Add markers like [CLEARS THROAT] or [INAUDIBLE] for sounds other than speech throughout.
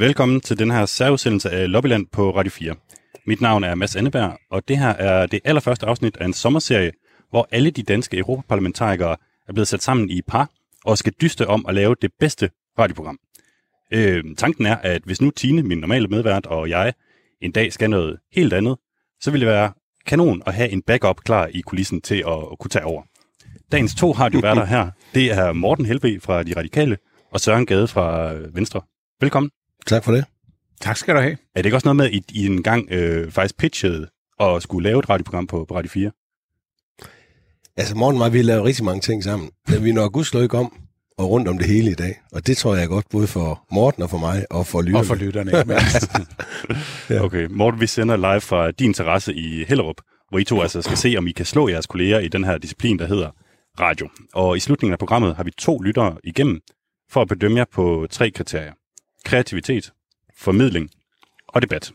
Velkommen til den her særudsendelse af Lobbyland på Radio 4. Mit navn er Mads Anneberg, og det her er det allerførste afsnit af en sommerserie, hvor alle de danske europaparlamentarikere er blevet sat sammen i par og skal dyste om at lave det bedste radioprogram. Øh, tanken er, at hvis nu Tine, min normale medvært, og jeg en dag skal noget helt andet, så vil det være kanon at have en backup klar i kulissen til at, at kunne tage over. Dagens to radioværter her, det er Morten Helve fra De Radikale og Søren Gade fra Venstre. Velkommen. Tak for det. Tak skal du have. Er det ikke også noget med, at I, I en gang øh, faktisk pitchede og skulle lave et radioprogram på, på Radio 4? Altså, Morten og mig, vi har lavet rigtig mange ting sammen. Men vi når gudskelov ikke om og rundt om det hele i dag. Og det tror jeg er godt både for Morten og for mig og for lytterne. Og for lytterne, ikke [LAUGHS] ja. Okay, Morten, vi sender live fra din terrasse i Hellerup, hvor I to altså skal se, om I kan slå jeres kolleger i den her disciplin, der hedder radio. Og i slutningen af programmet har vi to lyttere igennem for at bedømme jer på tre kriterier. Kreativitet, formidling og debat.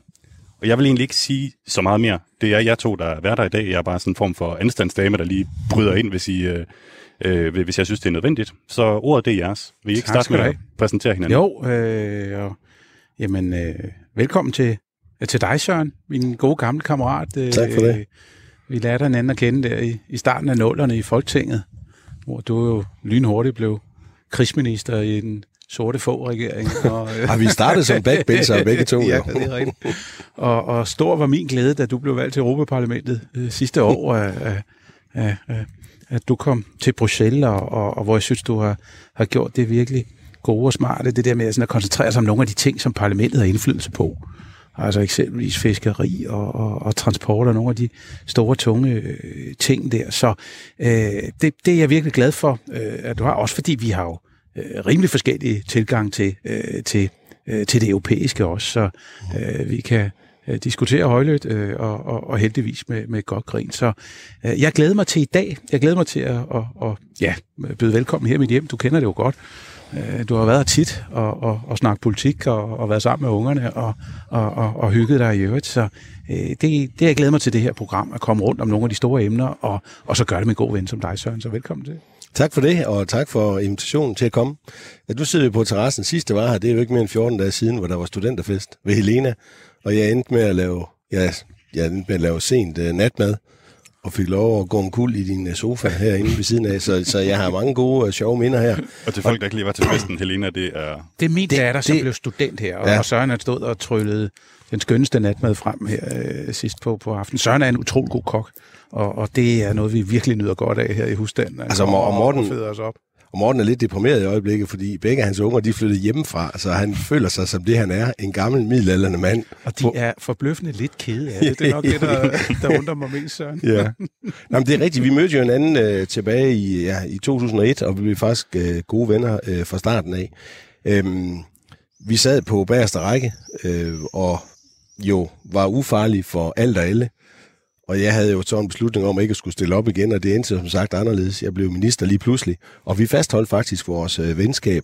Og jeg vil egentlig ikke sige så meget mere. Det er jeg to, der er værter i dag. Jeg er bare sådan en form for anstandsdame, der lige bryder ind, hvis, I, øh, øh, hvis jeg synes, det er nødvendigt. Så ordet det er jeres. Vil I ikke starte med at præsentere hinanden? Jo, øh, og, jamen, øh, velkommen til, til dig, Søren, min gode gamle kammerat. Øh, tak for det. Vi lærte hinanden at kende der i, i starten af nullerne i Folketinget, hvor du jo lynhurtigt blev krigsminister i den sorte få regering. [LAUGHS] Og, øh, vi startet som backbencher begge to? [LAUGHS] ja, det er rigtigt. Og, og stor var min glæde, da du blev valgt til Europaparlamentet øh, sidste år, at, at, at, at du kom til Bruxelles, og, og, og hvor jeg synes, du har, har gjort det virkelig gode og smarte. Det der med sådan at koncentrere sig om nogle af de ting, som parlamentet har indflydelse på. Altså eksempelvis fiskeri og, og, og transport og nogle af de store, tunge øh, ting der. Så øh, det, det er jeg virkelig glad for, øh, at du har. Også fordi vi har jo øh, rimelig forskellige tilgang til, øh, til, øh, til det europæiske også, så øh, vi kan øh, diskutere højlydt øh, og, og, og heldigvis med, med godt grin. Så øh, jeg glæder mig til i dag. Jeg glæder mig til at og, og, ja, byde velkommen her i mit hjem. Du kender det jo godt. Øh, du har været her tit og, og, og snakket politik og, og været sammen med ungerne og, og, og, og hygget dig i øvrigt. Så øh, det, det jeg glæder mig til det her program, at komme rundt om nogle af de store emner, og, og så gøre det med en god ven som dig, Søren. Så velkommen til. Tak for det, og tak for invitationen til at komme. Ja, du sidder på terrassen. Sidste var her, det er jo ikke mere end 14 dage siden, hvor der var studenterfest ved Helena, og jeg endte med at lave, ja, jeg endte med at lave sent uh, natmad, og fik lov at gå en kul i din uh, sofa herinde ved siden af, så, så jeg har mange gode og uh, sjove minder her. Og til folk, der ikke lige var til festen, Helena, det er... Det er min det, datter, som det, blev student her, og, ja. og Søren har stået og tryllede den skønneste natmad frem her øh, sidst på, på aftenen. Søren er en utrolig god kok, og, og det er noget, vi virkelig nyder godt af her i husstanden. Altså, og, og Morten, og os op. Og Morten er lidt deprimeret i øjeblikket, fordi begge hans unger de flyttede hjemmefra, så han føler sig som det, han er, en gammel middelalderende mand. Og de er forbløffende lidt kede af det. Det er nok [LAUGHS] det, der, der undrer mig mest, Søren. Ja. Nå, men det er rigtigt. Vi mødte jo en anden øh, tilbage i, ja, i 2001, og vi blev faktisk øh, gode venner øh, fra starten af. Øhm, vi sad på bagerste række, øh, og jo var ufarlig for alt og alle. Og jeg havde jo så en beslutning om at ikke at skulle stille op igen, og det endte som sagt anderledes. Jeg blev minister lige pludselig, og vi fastholdt faktisk vores øh, venskab.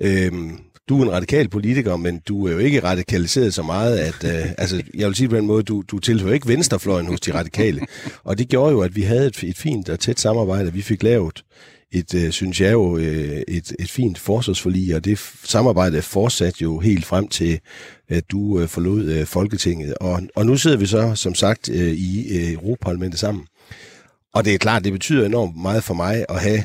Øhm, du er en radikal politiker, men du er jo ikke radikaliseret så meget, at øh, [LAUGHS] altså, jeg vil sige på den måde, du, du tilhører ikke venstrefløjen hos de radikale. Og det gjorde jo, at vi havde et, et fint og tæt samarbejde. Vi fik lavet et, øh, synes jeg jo, øh, et, et fint forsvarsforlig, og det samarbejde fortsat jo helt frem til, at du øh, forlod øh, Folketinget. Og, og nu sidder vi så, som sagt, øh, i øh, Europaparlamentet sammen. Og det er klart, det betyder enormt meget for mig at have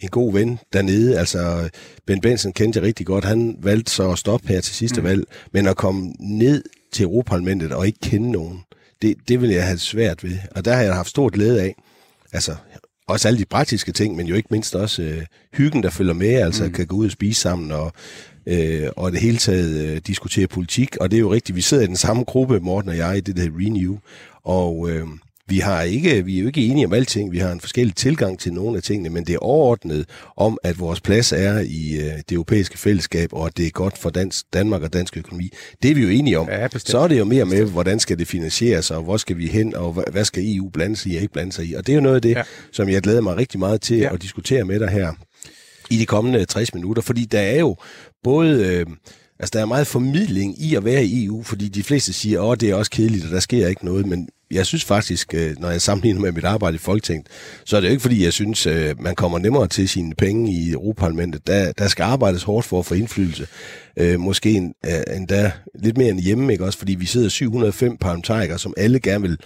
en god ven dernede. Altså, Ben Benson kendte jeg rigtig godt. Han valgte så at stoppe her til sidste mm. valg. Men at komme ned til Europaparlamentet og ikke kende nogen, det, det vil jeg have svært ved. Og der har jeg haft stor glæde af. Altså, også alle de praktiske ting, men jo ikke mindst også øh, hyggen, der følger med, altså mm. kan gå ud og spise sammen, og, øh, og det hele taget øh, diskutere politik. Og det er jo rigtigt, vi sidder i den samme gruppe, Morten og jeg, i det der Renew, og... Øh, vi, har ikke, vi er jo ikke enige om alting, vi har en forskellig tilgang til nogle af tingene, men det er overordnet om, at vores plads er i øh, det europæiske fællesskab, og at det er godt for dansk, Danmark og dansk økonomi. Det er vi jo enige om. Ja, Så er det jo mere med, hvordan skal det finansieres, og hvor skal vi hen, og hvad skal EU blande sig i og ikke blande sig i. Og det er jo noget af det, ja. som jeg glæder mig rigtig meget til ja. at diskutere med dig her i de kommende 60 minutter, fordi der er jo både... Øh, altså, der er meget formidling i at være i EU, fordi de fleste siger, åh, det er også kedeligt, og der sker ikke noget, men jeg synes faktisk, øh, når jeg sammenligner med mit arbejde i Folketinget, så er det jo ikke, fordi jeg synes, øh, man kommer nemmere til sine penge i Europaparlamentet. Der, der skal arbejdes hårdt for at få indflydelse. Øh, måske øh, endda lidt mere end hjemme, ikke også? Fordi vi sidder 705 parlamentarikere, som alle gerne vil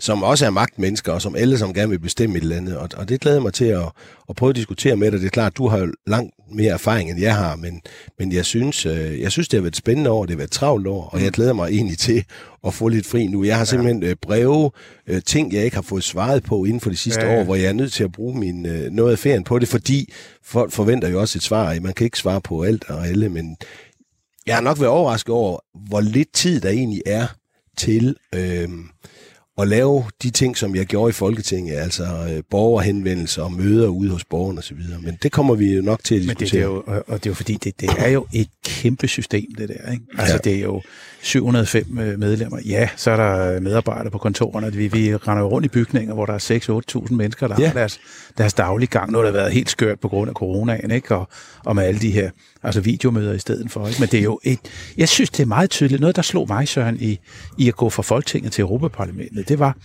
som også er magtmennesker, og som alle som gerne vil bestemme et eller andet. Og, og det glæder mig til at, at prøve at diskutere med dig. Det er klart, du har jo langt mere erfaring, end jeg har, men, men jeg, synes, øh, jeg synes, det har været et spændende år, det har været et travlt år, og jeg glæder mig egentlig til at få lidt fri nu. Jeg har simpelthen øh, breve, øh, ting, jeg ikke har fået svaret på inden for de sidste ja, ja. år, hvor jeg er nødt til at bruge min, noget af ferien på det, fordi folk forventer jo også et svar. Man kan ikke svare på alt og alle, men jeg har nok været overrasket over, hvor lidt tid der egentlig er til... Øh, at lave de ting, som jeg gjorde i Folketinget, altså øh, borgerhenvendelser og møder ude hos borgerne osv. Men det kommer vi jo nok til at diskutere. Men det, det er jo, og det er jo fordi, det, det er jo et kæmpe system, det der. Ikke? Altså, ja. det er jo 705 øh, medlemmer. Ja, så er der medarbejdere på kontorerne. Vi, vi render rundt i bygninger, hvor der er 6-8.000 mennesker, der ja. har deres, deres daglige gang. Nu har det været helt skørt på grund af coronaen, ikke? Og, og med alle de her altså videomøder i stedet for. Ikke? Men det er jo et, jeg synes, det er meget tydeligt. Noget, der slog mig, Søren, i, i at gå fra Folketinget til Europaparlamentet, det var,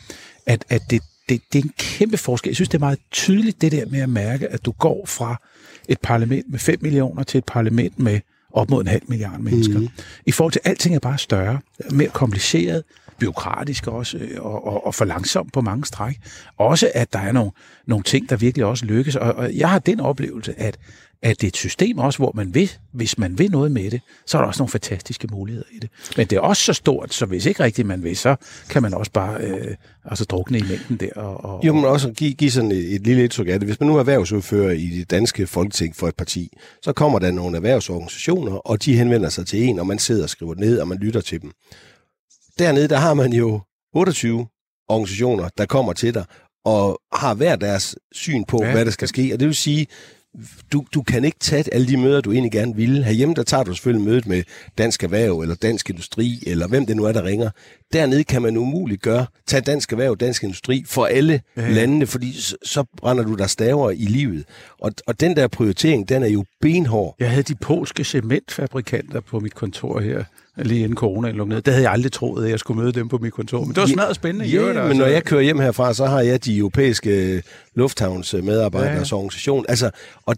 at, at det, det, det er en kæmpe forskel. Jeg synes, det er meget tydeligt, det der med at mærke, at du går fra et parlament med 5 millioner til et parlament med op mod en halv milliard mennesker. Mm. I forhold til, alting er bare større, mere kompliceret, byråkratisk også, øh, og, og, og for langsomt på mange stræk. Også at der er nogle, nogle ting, der virkelig også lykkes. Og, og jeg har den oplevelse, at at det er et system også, hvor man vil, hvis man vil noget med det, så er der også nogle fantastiske muligheder i det. Men det er også så stort, så hvis ikke rigtigt man vil, så kan man også bare øh, altså drukne i mængden der. Og, og, jo, men også give, give sådan et, et lille indtryk af det. Hvis man nu er erhvervsudfører i det danske folketing for et parti, så kommer der nogle erhvervsorganisationer, og de henvender sig til en, og man sidder og skriver ned, og man lytter til dem. Dernede, der har man jo 28 organisationer, der kommer til dig, og har hver deres syn på, ja. hvad der skal ske. Og det vil sige, du, du kan ikke tage alle de møder, du egentlig gerne ville. Herhjemme, der tager du selvfølgelig mødet med Dansk Erhverv, eller Dansk Industri, eller hvem det nu er, der ringer. Dernede kan man umuligt gøre, tage Dansk Erhverv, Dansk Industri for alle ja. landene, fordi så, så brænder du der staver i livet. Og, og den der prioritering, den er jo benhård. Jeg havde de polske cementfabrikanter på mit kontor her lige inden corona lukkede ned. Det havde jeg aldrig troet, at jeg skulle møde dem på mit kontor. Men det var smadret spændende. Ja, men altså. når jeg kører hjem herfra, så har jeg de europæiske lufthavnsmedarbejderes ja. organisation. Altså, og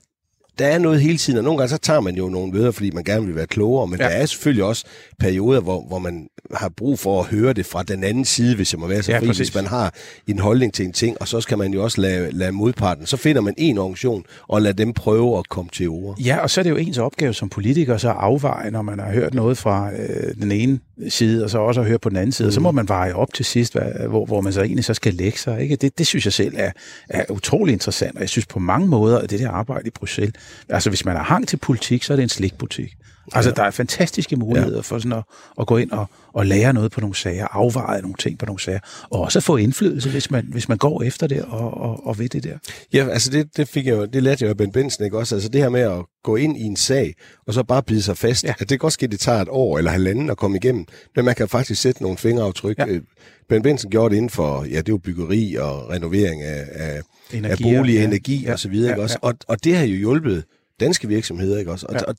der er noget hele tiden, og nogle gange så tager man jo nogle møder, fordi man gerne vil være klogere, men ja. der er selvfølgelig også perioder, hvor, hvor man har brug for at høre det fra den anden side, hvis jeg må være så ja, fri, præcis. hvis man har en holdning til en ting, og så skal man jo også lade, lade modparten. Så finder man en organisation, og lade dem prøve at komme til ord. Ja, og så er det jo ens opgave som politiker så at afveje, når man har hørt noget fra øh, den ene side, og så også at høre på den anden side, mm. så må man veje op til sidst, hvad, hvor, hvor man så egentlig så skal lægge sig. Ikke? Det, det synes jeg selv er, er utrolig interessant, og jeg synes på mange måder, at det der arbejde i Bruxelles, altså hvis man har hang til politik, så er det en slikbutik. Altså, ja. der er fantastiske muligheder ja. for sådan at, at gå ind og, og lære noget på nogle sager, afveje nogle ting på nogle sager, og også få indflydelse, hvis man, hvis man går efter det og, og, og ved det der. Ja, altså det, det, fik jeg jo, det lærte jeg jo Ben Benson, ikke også? Altså det her med at gå ind i en sag, og så bare bide sig fast. Ja. At det kan godt ske, det tager et år eller halvanden at komme igennem, men man kan faktisk sætte nogle fingeraftryk. Ja. Øh, ben Benson gjorde det inden for, ja, det var byggeri og renovering af, af, af bolig, ja. energi ja. og så videre, ja, ikke også? Ja. Og, og det har jo hjulpet danske virksomheder, ikke også? Og, ja. og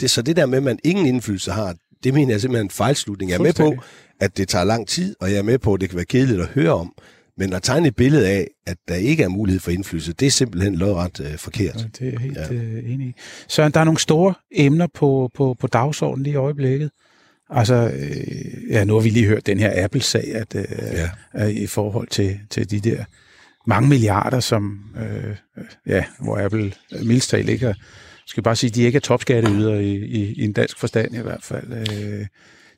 det, så det der med, at man ingen indflydelse har, det mener jeg simpelthen en fejlslutning. Jeg er med på, at det tager lang tid, og jeg er med på, at det kan være kedeligt at høre om. Men at tegne et billede af, at der ikke er mulighed for indflydelse, det er simpelthen lodret øh, forkert. Ja, det er helt ja. øh, enig i. Så der er nogle store emner på, på, på dagsordenen lige i øjeblikket. Altså, øh, ja, nu har vi lige hørt den her Apple-sag, at, øh, ja. at i forhold til, til de der mange milliarder, som, øh, ja, hvor Apple øh, mildstalt ikke er, skal bare sige, de ikke er topskatteyder i, i, i en dansk forstand i hvert fald. Øh,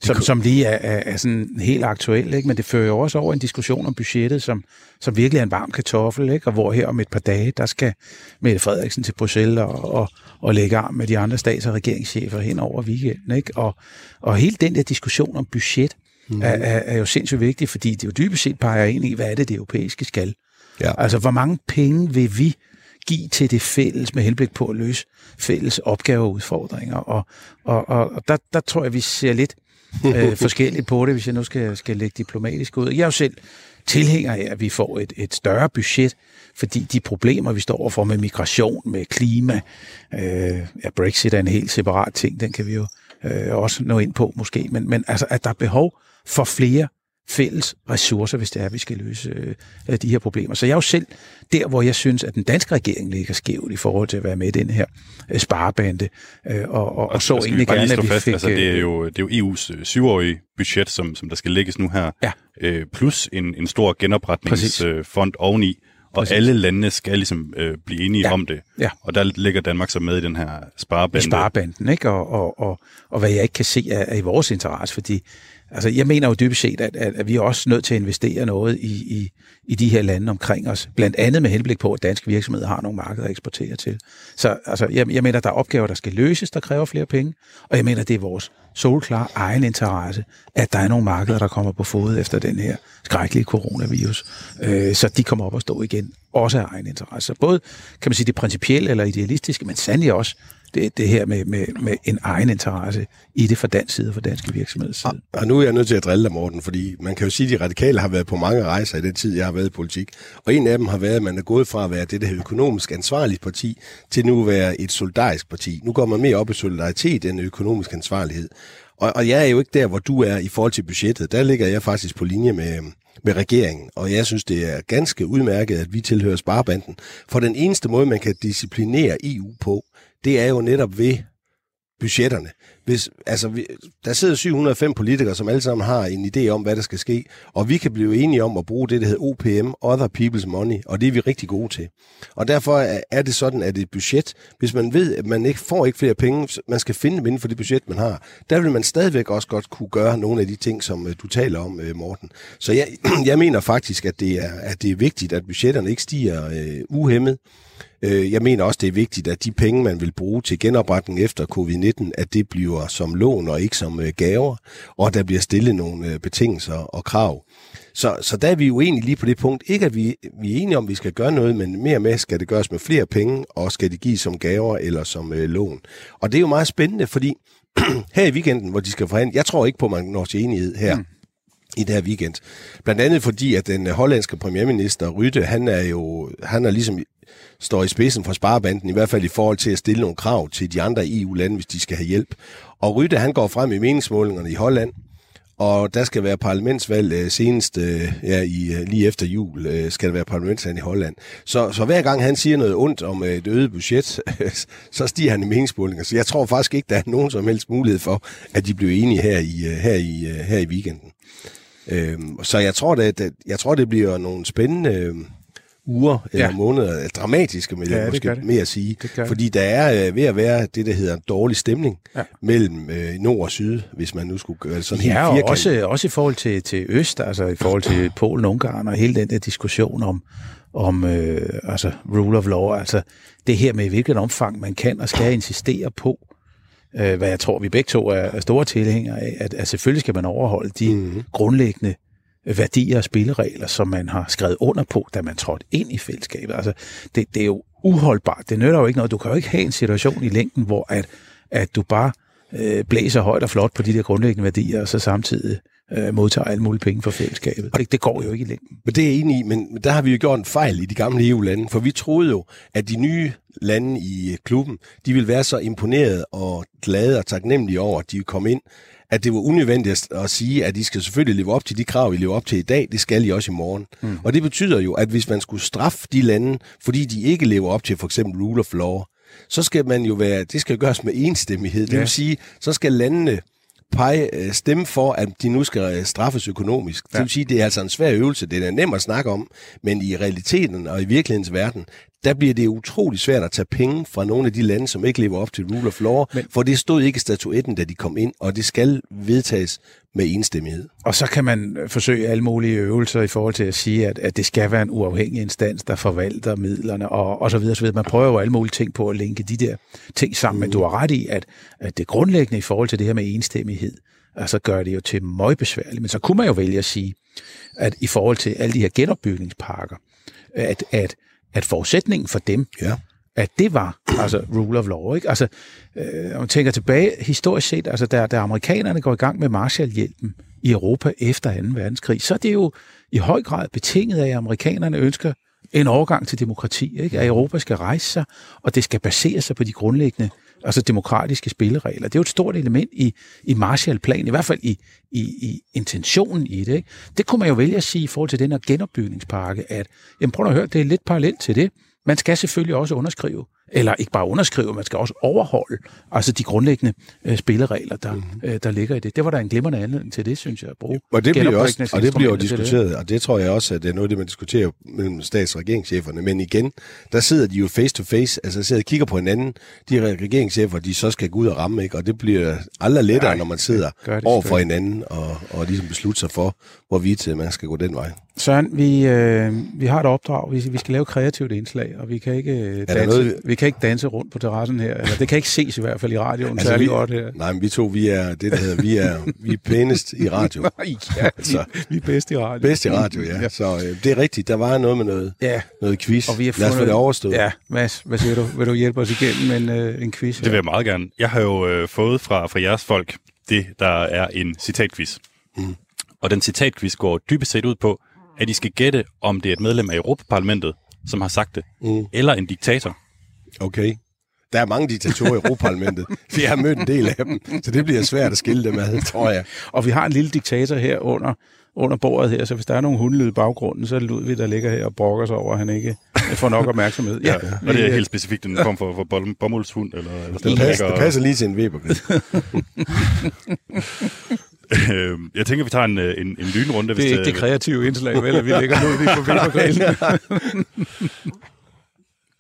som, som lige er, er, er sådan helt aktuel, ikke? men det fører jo også over en diskussion om budgettet, som, som virkelig er en varm kartoffel, ikke? og hvor her om et par dage, der skal Mette Frederiksen til Bruxelles og, og, og lægge arm med de andre stats- og regeringschefer hen over weekenden. Ikke? Og, og hele den der diskussion om budget mm. er, er, er jo sindssygt vigtig, fordi det jo dybest set peger ind i, hvad er det, det europæiske skal. Ja. Altså, hvor mange penge vil vi give til det fælles med henblik på at løse fælles opgaver og udfordringer. Og, og, og, og der, der tror jeg, vi ser lidt øh, [LAUGHS] forskelligt på det, hvis jeg nu skal, skal lægge diplomatisk ud. Jeg er jo selv tilhænger af, at vi får et, et større budget, fordi de problemer, vi står overfor med migration, med klima, øh, ja, Brexit er en helt separat ting, den kan vi jo øh, også nå ind på måske, men, men altså, at der er behov for flere fælles ressourcer, hvis det er, at vi skal løse øh, de her problemer. Så jeg er jo selv der, hvor jeg synes, at den danske regering ligger skævt i forhold til at være med i den her øh, sparebande, øh, og, og, og så skal egentlig gerne, at vi fast, fik... altså, det, er øh, jo, det er jo EU's øh, syvårige budget, som, som der skal lægges nu her, Ja. øh, plus en, en stor genopretningsfond oveni, og Præcis. alle landene skal ligesom øh, blive enige Ja. om det. Ja. Og der ligger Danmark så med i den her sparebande. i sparebanden, ikke? Og, og, og, og hvad jeg ikke kan se er, er i vores interesse, fordi altså, jeg mener jo dybest set, at, at, at vi er også nødt til at investere noget i, i, i de her lande omkring os, blandt andet med henblik på, at danske virksomheder har nogle markeder at eksportere til. Så altså, jeg, jeg mener, der er opgaver, der skal løses, der kræver flere penge, og jeg mener, det er vores solklare egen interesse, at der er nogle markeder, der kommer på fod efter den her skrækkelige coronavirus, øh, så de kommer op og stå igen, også af egen interesse. Så både, kan man sige, det principielle eller idealistiske, men sandelig også det, det her med, med, med en egen interesse i det fra dansk side og fra danske virksomheder side. Og nu er jeg nødt til at drille dig, Morten, fordi man kan jo sige, at de radikale har været på mange rejser i den tid, jeg har været i politik. Og en af dem har været, at man er gået fra at være det der økonomisk ansvarligt parti, til nu at være et solidarisk parti. Nu går man mere op i solidaritet end økonomisk ansvarlighed. Og, og jeg er jo ikke der, hvor du er i forhold til budgettet. Der ligger jeg faktisk på linje med, med regeringen, og jeg synes, det er ganske udmærket, at vi tilhører sparebanden. For den eneste måde, man kan disciplinere EU på, det er jo netop ved budgetterne. Hvis, altså, vi, der sidder 705 politikere, som alle sammen har en idé om, hvad der skal ske, og vi kan blive enige om at bruge det, der hedder OPM, Other People's Money, og det er vi rigtig gode til. Og derfor er- det sådan, at et budget, hvis man ved, at man ikke får ikke flere penge, man skal finde dem inden for det budget, man har, der vil man stadigvæk også godt kunne gøre nogle af de ting, som øh, du taler om, øh, Morten. Så jeg, [CLEARS THROAT] jeg mener faktisk, at det, er, at det er vigtigt, at budgetterne ikke stiger øh, uhemmet, jeg mener også, det er vigtigt, at de penge, man vil bruge til genopretning efter covid-19, at det bliver som lån og ikke som øh, gaver, og der bliver stillet nogle øh, betingelser og krav. Så, så der er vi egentlig lige på det punkt. Ikke at vi, vi er enige om, at vi skal gøre noget, men mere med, skal det gøres med flere penge, og skal det gives som gaver eller som øh, lån. Og det er jo meget spændende, fordi [CLEARS THROAT] her i weekenden, hvor de skal forhandle, jeg tror ikke på, at man når til enighed her. Mm i det her weekend. Blandt andet fordi, at den øh, hollandske premierminister Rytte, han er jo, han er ligesom står i spidsen for sparebanden, i hvert fald i forhold til at stille nogle krav til de andre EU-lande, hvis de skal have hjælp. Og Rytte, han går frem i meningsmålingerne i Holland, og der skal være parlamentsvalg øh, senest øh, ja, i, øh, lige efter jul, skal der være parlamentsvalg i Holland. Så, så hver gang han siger noget ondt om et øget budget, [LAUGHS] så stiger han i meningsmålinger. Så jeg tror faktisk ikke, der er nogen som helst mulighed for, at de bliver enige her i, her i, her i weekenden. Øhm, så jeg tror, det, jeg tror, det bliver nogle spændende øhm, uger eller Ja. måneder, dramatiske, vil jeg Ja, måske det. mere sige. Gør det. fordi der er øh, ved at være det, der hedder en dårlig stemning Ja. mellem øh, nord og syd, hvis man nu skulle gøre det sådan Ja, helt og firkantet. også, også i forhold til, til Øst, altså i forhold til [CLEARS THROAT] Polen, Ungarn og hele den der diskussion om, om øh, altså rule of law, altså det her med i hvilket omfang man kan og skal insistere på, øh, hvad jeg tror, vi begge to er, er store tilhængere af, at, at selvfølgelig skal man overholde de mm. grundlæggende værdier og spilleregler, som man har skrevet under på, da man trådte ind i fællesskabet. Altså, det, det er jo uholdbart. Det nytter jo ikke noget. Du kan jo ikke have en situation i længden, hvor at, at du bare øh, blæser højt og flot på de der grundlæggende værdier, og så samtidig øh, modtager alle mulige penge fra fællesskabet. Det, det går jo ikke i længden. Men det er jeg enig i, men men der har vi jo gjort en fejl i de gamle EU-lande, for vi troede jo, at de nye lande i øh, klubben, de ville være så imponeret og glade og taknemmelige over, at de kom ind, at det var unødvendigt at sige, at de skal selvfølgelig leve op til de krav, I lever op til i dag, det skal I også i morgen. Mm. Og det betyder jo, at hvis man skulle straffe de lande, fordi de ikke lever op til for eksempel rule of law, så skal man jo være, det skal gøres med enstemmighed. Det Ja. vil sige, så skal landene pege, øh, stemme for, at de nu skal øh, straffes økonomisk. Ja. Det vil sige, det er altså en svær øvelse. Det er nem at snakke om, men i realiteten og i virkelighedens verden, der bliver det utrolig svært at tage penge fra nogle af de lande, som ikke lever op til rule of law, men, for det stod ikke i statuetten, da de kom ind, og det skal vedtages med enstemmighed. Og så kan man forsøge alle mulige øvelser i forhold til at sige, at, at det skal være en uafhængig instans, der forvalter midlerne og, og så videre, så videre. Man prøver jo alle mulige ting på at linke de der ting sammen, men du har ret i, at, at det grundlæggende i forhold til det her med enstemmighed, altså gør det jo til møgbesværligt. Men så kunne man jo vælge at sige, at i forhold til alle de her genopbygningsparker, at, at, at forudsætningen for dem Ja. at det var altså rule of law. Ikke? Altså, øh, når man tænker tilbage historisk set, altså da, da amerikanerne går i gang med Marshallhjælpen i Europa efter 2. verdenskrig, så er det jo i høj grad betinget af, at amerikanerne ønsker en overgang til demokrati, ikke? at Europa skal rejse sig, og det skal basere sig på de grundlæggende altså demokratiske spilleregler. Det er jo et stort element i, i Marshallplanen, i hvert fald i, i, i intentionen i det. Ikke? Det kunne man jo vælge at sige i forhold til den her genopbygningspakke, at jamen prøv at høre, det er lidt parallelt til det. Man skal selvfølgelig også underskrive eller ikke bare underskrive, man skal også overholde altså de grundlæggende øh, spilleregler, der, mm-hmm. øh, der ligger i det. Det var der en glimrende anledning til det, synes jeg, at bruge. Og det bliver, også, og det bliver jo diskuteret, det. og det tror jeg også, at det er noget, det man diskuterer mellem stats- og regeringscheferne. Men igen, der sidder de jo face to face, altså sidder og kigger på hinanden, de regeringschefer, de så skal gå ud og ramme, ikke? og det bliver aldrig lettere, Nej, når man sidder over for hinanden og, og ligesom beslutter sig for, hvorvidt øh, man skal gå den vej. Søren, vi, øh, vi har et opdrag. Vi, vi skal lave kreativt indslag, og vi kan ikke øh, danse, noget... vi kan ikke danse rundt på terrassen her. Eller det kan ikke ses i hvert fald i radioen altså, særlig vi, godt her. Nej, men vi to, vi er det, der hedder, vi er, vi er pænest i radio. [LAUGHS] ja, altså, vi, vi er bedst i radio. Bedst i radio, ja. ja. Så øh, det er rigtigt. Der var noget med noget, ja. noget quiz. Og vi har fundet, Lad os få det overstået. Ja, Mads, hvad siger du? Vil du hjælpe os igennem en, øh, en quiz? Her? Det vil jeg meget gerne. Jeg har jo øh, fået fra, fra jeres folk det, der er en citatquiz. Mm. Og den citatquiz går dybest set ud på, at I skal gætte, om det er et medlem af Europaparlamentet, som har sagt det, mm. eller en diktator. Okay. Der er mange diktatorer i Europaparlamentet. Vi har mødt en del af dem, så det bliver svært at skille dem ad, tror jeg. Og vi har en lille diktator her under, under bordet her, så hvis der er nogen hundelyd i baggrunden, så er det Ludvig, der ligger her og brokker sig over, at han ikke får nok opmærksomhed. ja, ja, og det er helt specifikt en form for, for bomuldshund? Eller, eller det, passer, det passer lige til en Weber. [LAUGHS] Øh, jeg tænker, vi tager en, øh, en, en lynrunde. Det er ikke det kreative indslag, vel, at vi lægger nu lige på Webergrillen.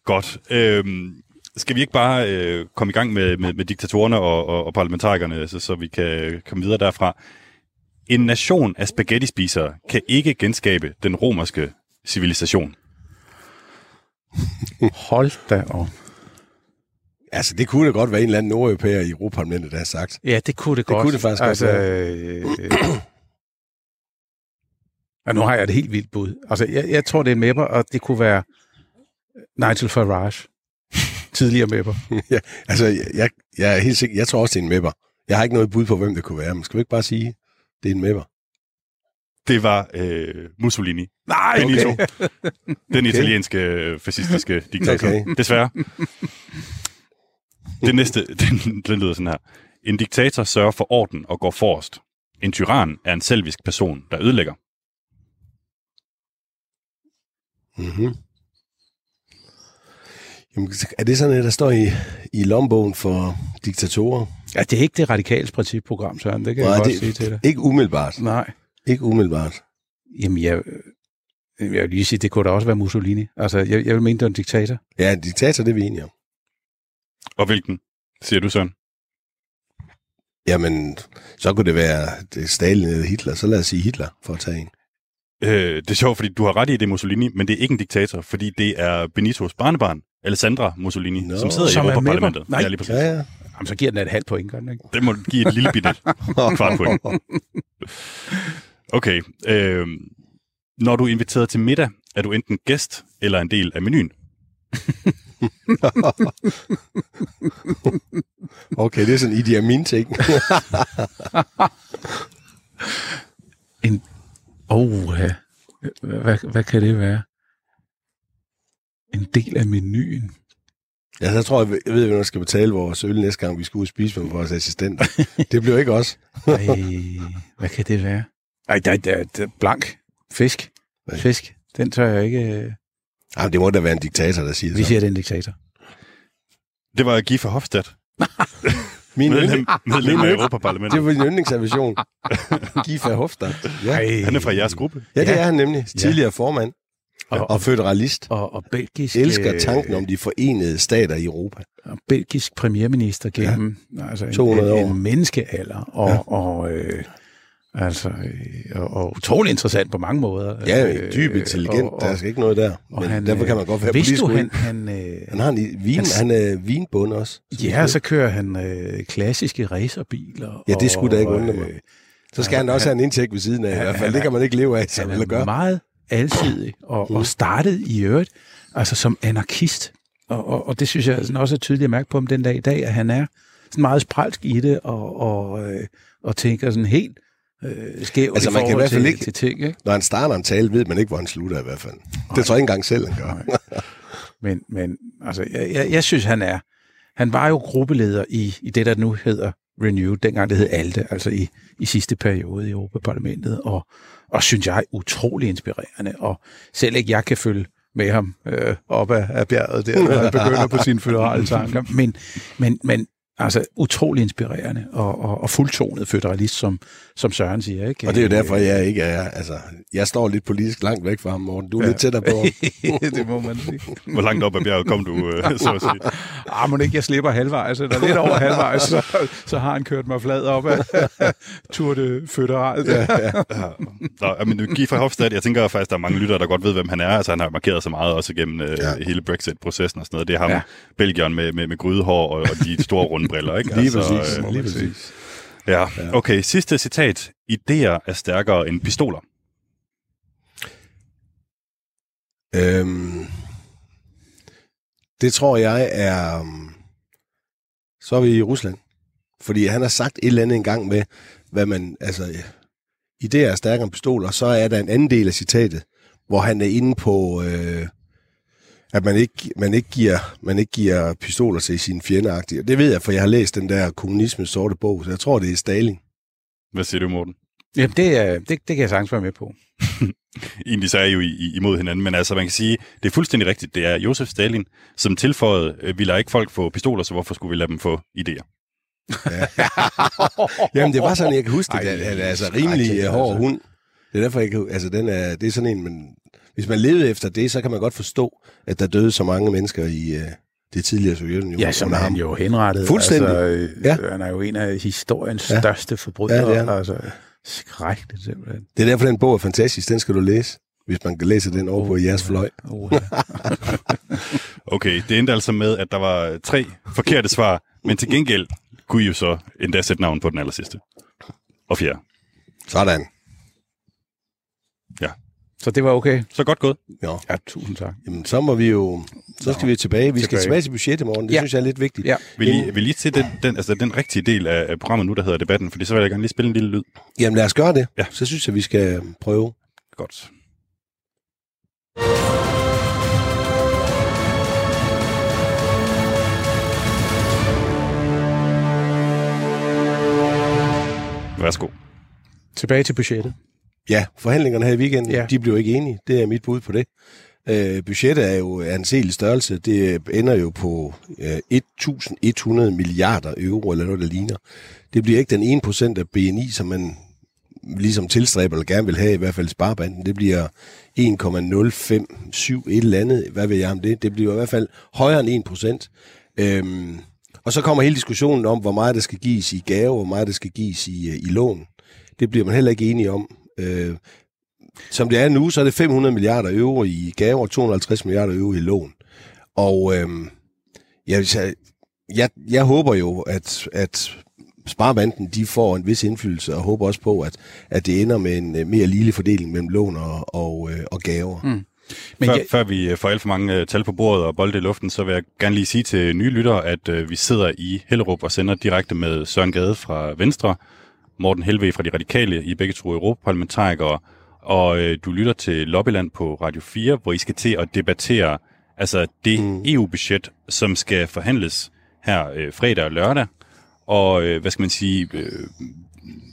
Godt. Øhm, skal vi ikke bare øh, komme i gang med, med, med diktatorerne og, og, og parlamentarikerne, så, så vi kan komme videre derfra? En nation af spaghetti-spisere kan ikke genskabe den romerske civilisation. Hold da op. Altså, det kunne da godt være en eller anden nordeuropæer i Europaparlamentet, der har sagt. Ja, det kunne det, det godt. Det kunne det faktisk altså, godt være. Øh, [CLEARS THROAT] og nu har jeg et helt vildt bud. Altså, jeg, jeg tror, det er en mapper, og det kunne være Nigel Farage. [LAUGHS] Tidligere mapper. ja, altså, jeg, jeg er helt sikker. Jeg tror også, det er en mapper. Jeg har ikke noget bud på, hvem det kunne være, men skal vi ikke bare sige, det er en mapper? Det var øh, Mussolini. Nej, Benito. Okay. [LAUGHS] Den italienske øh, fascistiske [LAUGHS] diktator. Okay. Desværre. Det næste, [LAUGHS] den, den lyder sådan her. En diktator sørger for orden og går forrest. En tyran er en selvisk person, der ødelægger. Mm-hmm. Jamen, er det sådan, at der står i, i lombogen for diktatorer? Ja, det er ikke det radikals principprogram, Søren. Det kan Nej, jeg godt sige til dig. Ikke umiddelbart. Nej. Ikke umiddelbart. Jamen, jeg, jeg vil lige sige, det kunne da også være Mussolini. Altså, jeg, jeg vil mene, det er en diktator. Ja, en diktator, det er vi enige om. Og hvilken, siger du, Søren? Jamen, så kunne det være det Stalin eller Hitler. Så lad os sige Hitler for at tage en. Øh, det er sjovt, fordi du har ret i, det er Mussolini, men det er ikke en diktator, fordi det er Benitos barnebarn, Alessandra Mussolini, no. som sidder som i Europaparlamentet. Nej, ja, lige præcis. Ja, ja. Jamen, så giver den et halvt point, gør den ikke? Det må give et lille bitte [LAUGHS] kvart point. Okay. Øh, når du er inviteret til middag, er du enten gæst eller en del af menuen. [LAUGHS] [LAUGHS] okay, det er sådan [LAUGHS] en Idi Amin ting. en... Oh, ja. hvad, hvad kan det være? En del af menuen. Ja, så tror jeg, jeg ved, at vi skal betale vores øl næste gang, vi skal ud og spise med vores assistent. det bliver ikke os. [LAUGHS] Ej, hvad kan det være? Ej, der, der, der blank. Fisk. Fisk. Den tør jeg ikke... Jamen, det må da være en diktator, der siger det. Vi siger, det er en diktator. Det var Guy Verhofstadt. [LAUGHS] Min medlem, medlem af Europaparlamentet. Det var min yndlingsavision. [LAUGHS] Guy Verhofstadt. Ja. Han er fra jeres gruppe. Ja, det ja. er han nemlig. Tidligere ja. formand. Og, og føderalist. Og, og belgisk... Elsker tanken om de forenede stater i Europa. Og belgisk premierminister gennem ja. altså en, 200 år. en menneskealder. Og, ja. og øh, Altså, øh, og, og utrolig interessant på mange måder. Ja, øh, dyb intelligent, og, og, der er ikke noget der. Men han, derfor kan man godt være politisk du, han, han, øh, han har en vin, han, han er vinbund også. Ja, så kører han øh, klassiske racerbiler. Ja, det skulle da ikke undre mig. Så skal han, han også have en indtægt ved siden af, han, i hvert fald. Det kan man ikke leve af, som han er gøre. meget alsidig, og, og startede i øvrigt altså som anarkist. og, og, og det synes jeg sådan også er tydeligt at mærke på ham den dag i dag, at han er sådan meget spralsk i det, og, og, øh, og tænker sådan helt øh, skævt Altså, i man kan i hvert fald ikke- til ting. Ikke? Når han starter en tale, ved man ikke, hvor han slutter i hvert fald. Det tror jeg ikke engang selv, han gør. Men, men altså, jeg, jeg, jeg synes, han er... Han var jo gruppeleder i, i det, der nu hedder Renew, dengang det hed ALDE, altså i, i sidste periode i Europaparlamentet, og, og synes jeg utrolig inspirerende, og selv ikke jeg kan følge med ham øh, op ad, ad bjerget der, når han begynder på sine føderale tanker, men, men, men altså utrolig inspirerende og, og, og fuldtonet føderalist, som, som Søren siger. Ikke? Og det er jo derfor, jeg ikke er... Altså, jeg står lidt politisk langt væk fra ham, Morten. Du er ja. lidt tættere på. [LAUGHS] det må man sige. Hvor langt op ad bjerget kom du, øh, så at sige? [LAUGHS] Ah, må ikke, jeg slipper halvvejs, eller lidt over halvvejs, så, så har han kørt mig flad op af [LAUGHS] Tour de Føderal. Ja, ja. Nå, men Guy Verhofstadt, jeg tænker faktisk, der er mange lyttere, der godt ved, hvem han er. Altså, han har markeret så meget også igennem øh, Ja. hele Brexit-processen og sådan noget. Det er ham, Ja. ja. Belgieren med, med, med grydehår og, og de store runde briller, ikke? Lige præcis. øh, lige præcis. ja. Okay, sidste citat. Idéer er stærkere end pistoler. Øhm, det tror jeg er... um, Så er vi i Rusland. Fordi han har sagt et eller andet engang med, hvad man... Altså, idéer er stærkere end pistoler. Så er der en anden del af citatet, hvor han er inde på... Øh, at man ikke, man, ikke giver, man ikke giver pistoler til sine fjendeagtige. Det ved jeg, for jeg har læst den der kommunismens sorte bog, så jeg tror, det er Stalin. Hvad siger du, Morten? Jamen, det, er- det, det kan jeg sagtens være med på. [LAUGHS] Egentlig så er I jo i, imod hinanden, men altså man kan sige, det er fuldstændig rigtigt. Det er Josef Stalin, som tilføjede, øh, vi lader ikke folk få pistoler, så hvorfor skulle vi lade dem få idéer? [LAUGHS] Jamen, det var sådan, jeg kan huske det. Ej, Ej, han er altså rimelig øh, hård altså. hund. Det er derfor, jeg kan, altså, den er, det er sådan en, men hvis man levede efter det, så kan man godt forstå, at der døde så mange mennesker i uh, det tidligere Sovjetunionen. Ja, som han jo henrettet. Fuldstændig. Altså, Ja. ja. Han er jo en af historiens Ja. ja. største forbrydere. Ja, det er. Altså, skrækkeligt simpelthen. Det er derfor, den bog er fantastisk. Den skal du læse, hvis man kan læse den over på jeres fløj. Uh, [LAUGHS] Okay, det endte altså med, at der var tre forkerte svar, men til gengæld kunne I jo så endda sætte navn på den aller sidste. Og fjerde. Sådan. Så det var okay. Så godt gået. Ja. Ja, tusind tak. Jamen, så må vi jo... Så skal vi tilbage. Vi skal Tilbage. tilbage til budgettet i morgen. Det Ja. synes jeg er lidt vigtigt. Ja. Vil I, vil I til den, den, altså den rigtige del af, af programmet nu, der hedder debatten? Fordi så vil jeg gerne lige spille en lille lyd. Jamen, lad os gøre det. Ja. Så synes jeg, vi skal prøve. Godt. Værsgo. Tilbage til budgettet. Ja, forhandlingerne her i weekenden, ja. De blev ikke enige. Det er mit bud på det. Øh, budgettet er jo anselig størrelse. Det ender jo på øh, 1.100 milliarder euro, eller noget, der ligner. Det bliver ikke den 1% af BNI, som man ligesom tilstræber eller gerne vil have, i hvert fald sparebanden. Det bliver 1,057 et eller andet. Hvad ved jeg om det? Det bliver i hvert fald højere end 1%. Øhm, og så kommer hele diskussionen om, hvor meget der skal gives i gave, hvor meget der skal gives i, øh, i lån. Det bliver man heller ikke enige om. Øh, som det er nu, så er det 500 milliarder euro i gaver og 250 milliarder euro i lån. Og øhm, jeg, jeg, jeg, jeg håber jo, at, at Sparebanden de får en vis indflydelse, og håber også på, at, at det ender med en øh, mere lille fordeling mellem lån og, og, øh, og gaver. Mm. Men før, jeg, før vi øh, får alt for mange øh, tal på bordet og bolde i luften, så vil jeg gerne lige sige til nye lyttere, at øh, vi sidder i Hellerup og sender direkte med Søren Gade fra Venstre, Morten Helve fra De Radikale, I begge to europaparlamentarikere, og øh, du lytter til Lobbyland på Radio 4, hvor I skal til at debattere altså det mm. EU-budget, som skal forhandles her øh, fredag og lørdag, og øh, hvad skal man sige, øh,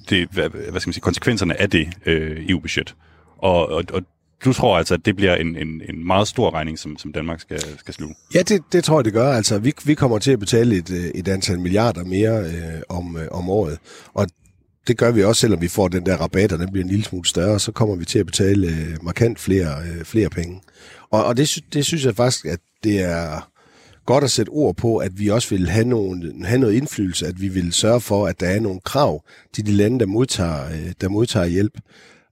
det, hvad, hvad skal man sige, konsekvenserne af det øh, EU-budget. Og, og, og du tror altså, at det bliver en, en, en meget stor regning, som, som Danmark skal, skal sluge? Ja, det, det tror jeg, det gør. Altså, vi, vi kommer til at betale et, øh, et antal milliarder mere øh, om, øh, om året. Og det gør vi også, selvom vi får den der rabat, og den bliver en lille smule større, så kommer vi til at betale øh, markant flere, øh, flere penge. Og, og det, det synes jeg faktisk, at det er godt at sætte ord på, at vi også vil have, nogen, have noget indflydelse, at vi vil sørge for, at der er nogle krav til de lande, der modtager, øh, der modtager hjælp.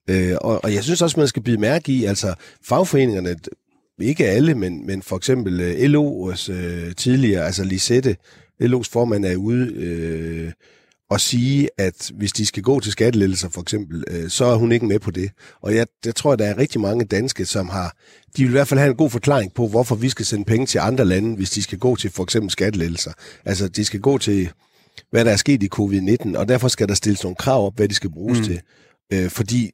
Øh, og, og jeg synes også, man skal blive mærke i, altså fagforeningerne, ikke alle, men, men for eksempel øh, LO's øh, tidligere, altså Lisette, LO's formand er ude øh, at sige, at hvis de skal gå til skattelettelser for eksempel, øh, så er hun ikke med på det. Og jeg, jeg tror, at der er rigtig mange danske, som har, de vil i hvert fald have en god forklaring på, hvorfor vi skal sende penge til andre lande, hvis de skal gå til for eksempel skattelettelser. Altså, de skal gå til, hvad der er sket i covid-19, og derfor skal der stilles nogle krav op, hvad de skal bruges mm. til. Øh, fordi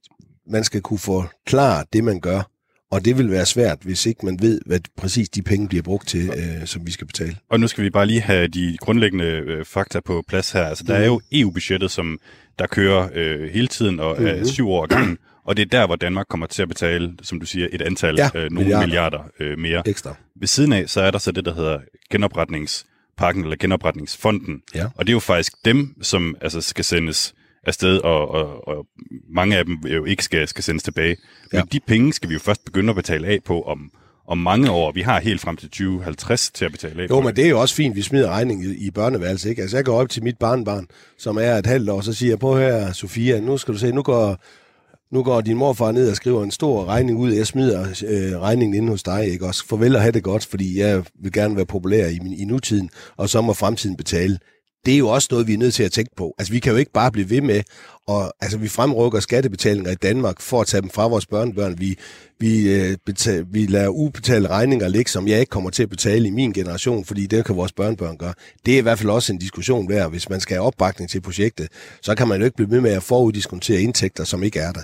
man skal kunne forklare det, man gør. Og det vil være svært, hvis ikke man ved, hvad præcis de penge bliver brugt til, øh, som vi skal betale. Og nu skal vi bare lige have de grundlæggende øh, fakta på plads her. Altså, der mm. er jo EU-budgettet, som der kører øh, hele tiden og er mm. syv år gangen. Og det er der, hvor Danmark kommer til at betale, som du siger, et antal, ja, øh, nogle milliarder, milliarder øh, mere. Ekstra. Ved siden af, så er der så det, der hedder genopretningspakken eller genopretningsfonden. Ja. Og det er jo faktisk dem, som altså, skal sendes afsted, og, og, og mange af dem jo ikke skal, skal sendes tilbage. Men ja. de penge skal vi jo først begynde at betale af på om, om mange år. Vi har helt frem til 2050 til at betale af Jo, men det er jo også fint, vi smider regning i, i børneværelse, ikke? Altså, jeg går op til mit barnbarn, som er et halvt år, så siger jeg, på her, Sofia, nu skal du se, nu går, nu går din morfar ned og skriver en stor regning ud, jeg smider øh, regningen inde hos dig, ikke? Også farvel og have det godt, fordi jeg vil gerne være populær i, min, i nutiden, og så må fremtiden betale det er jo også noget, vi er nødt til at tænke på. Altså, vi kan jo ikke bare blive ved med, og altså, vi fremrykker skattebetalinger i Danmark for at tage dem fra vores børnebørn. Vi, vi, øh, betal, vi lader ubetalte regninger ligge, som jeg ikke kommer til at betale i min generation, fordi det kan vores børnebørn gøre. Det er i hvert fald også en diskussion værd. Hvis man skal have opbakning til projektet, så kan man jo ikke blive ved med at foruddiskontere indtægter, som ikke er der.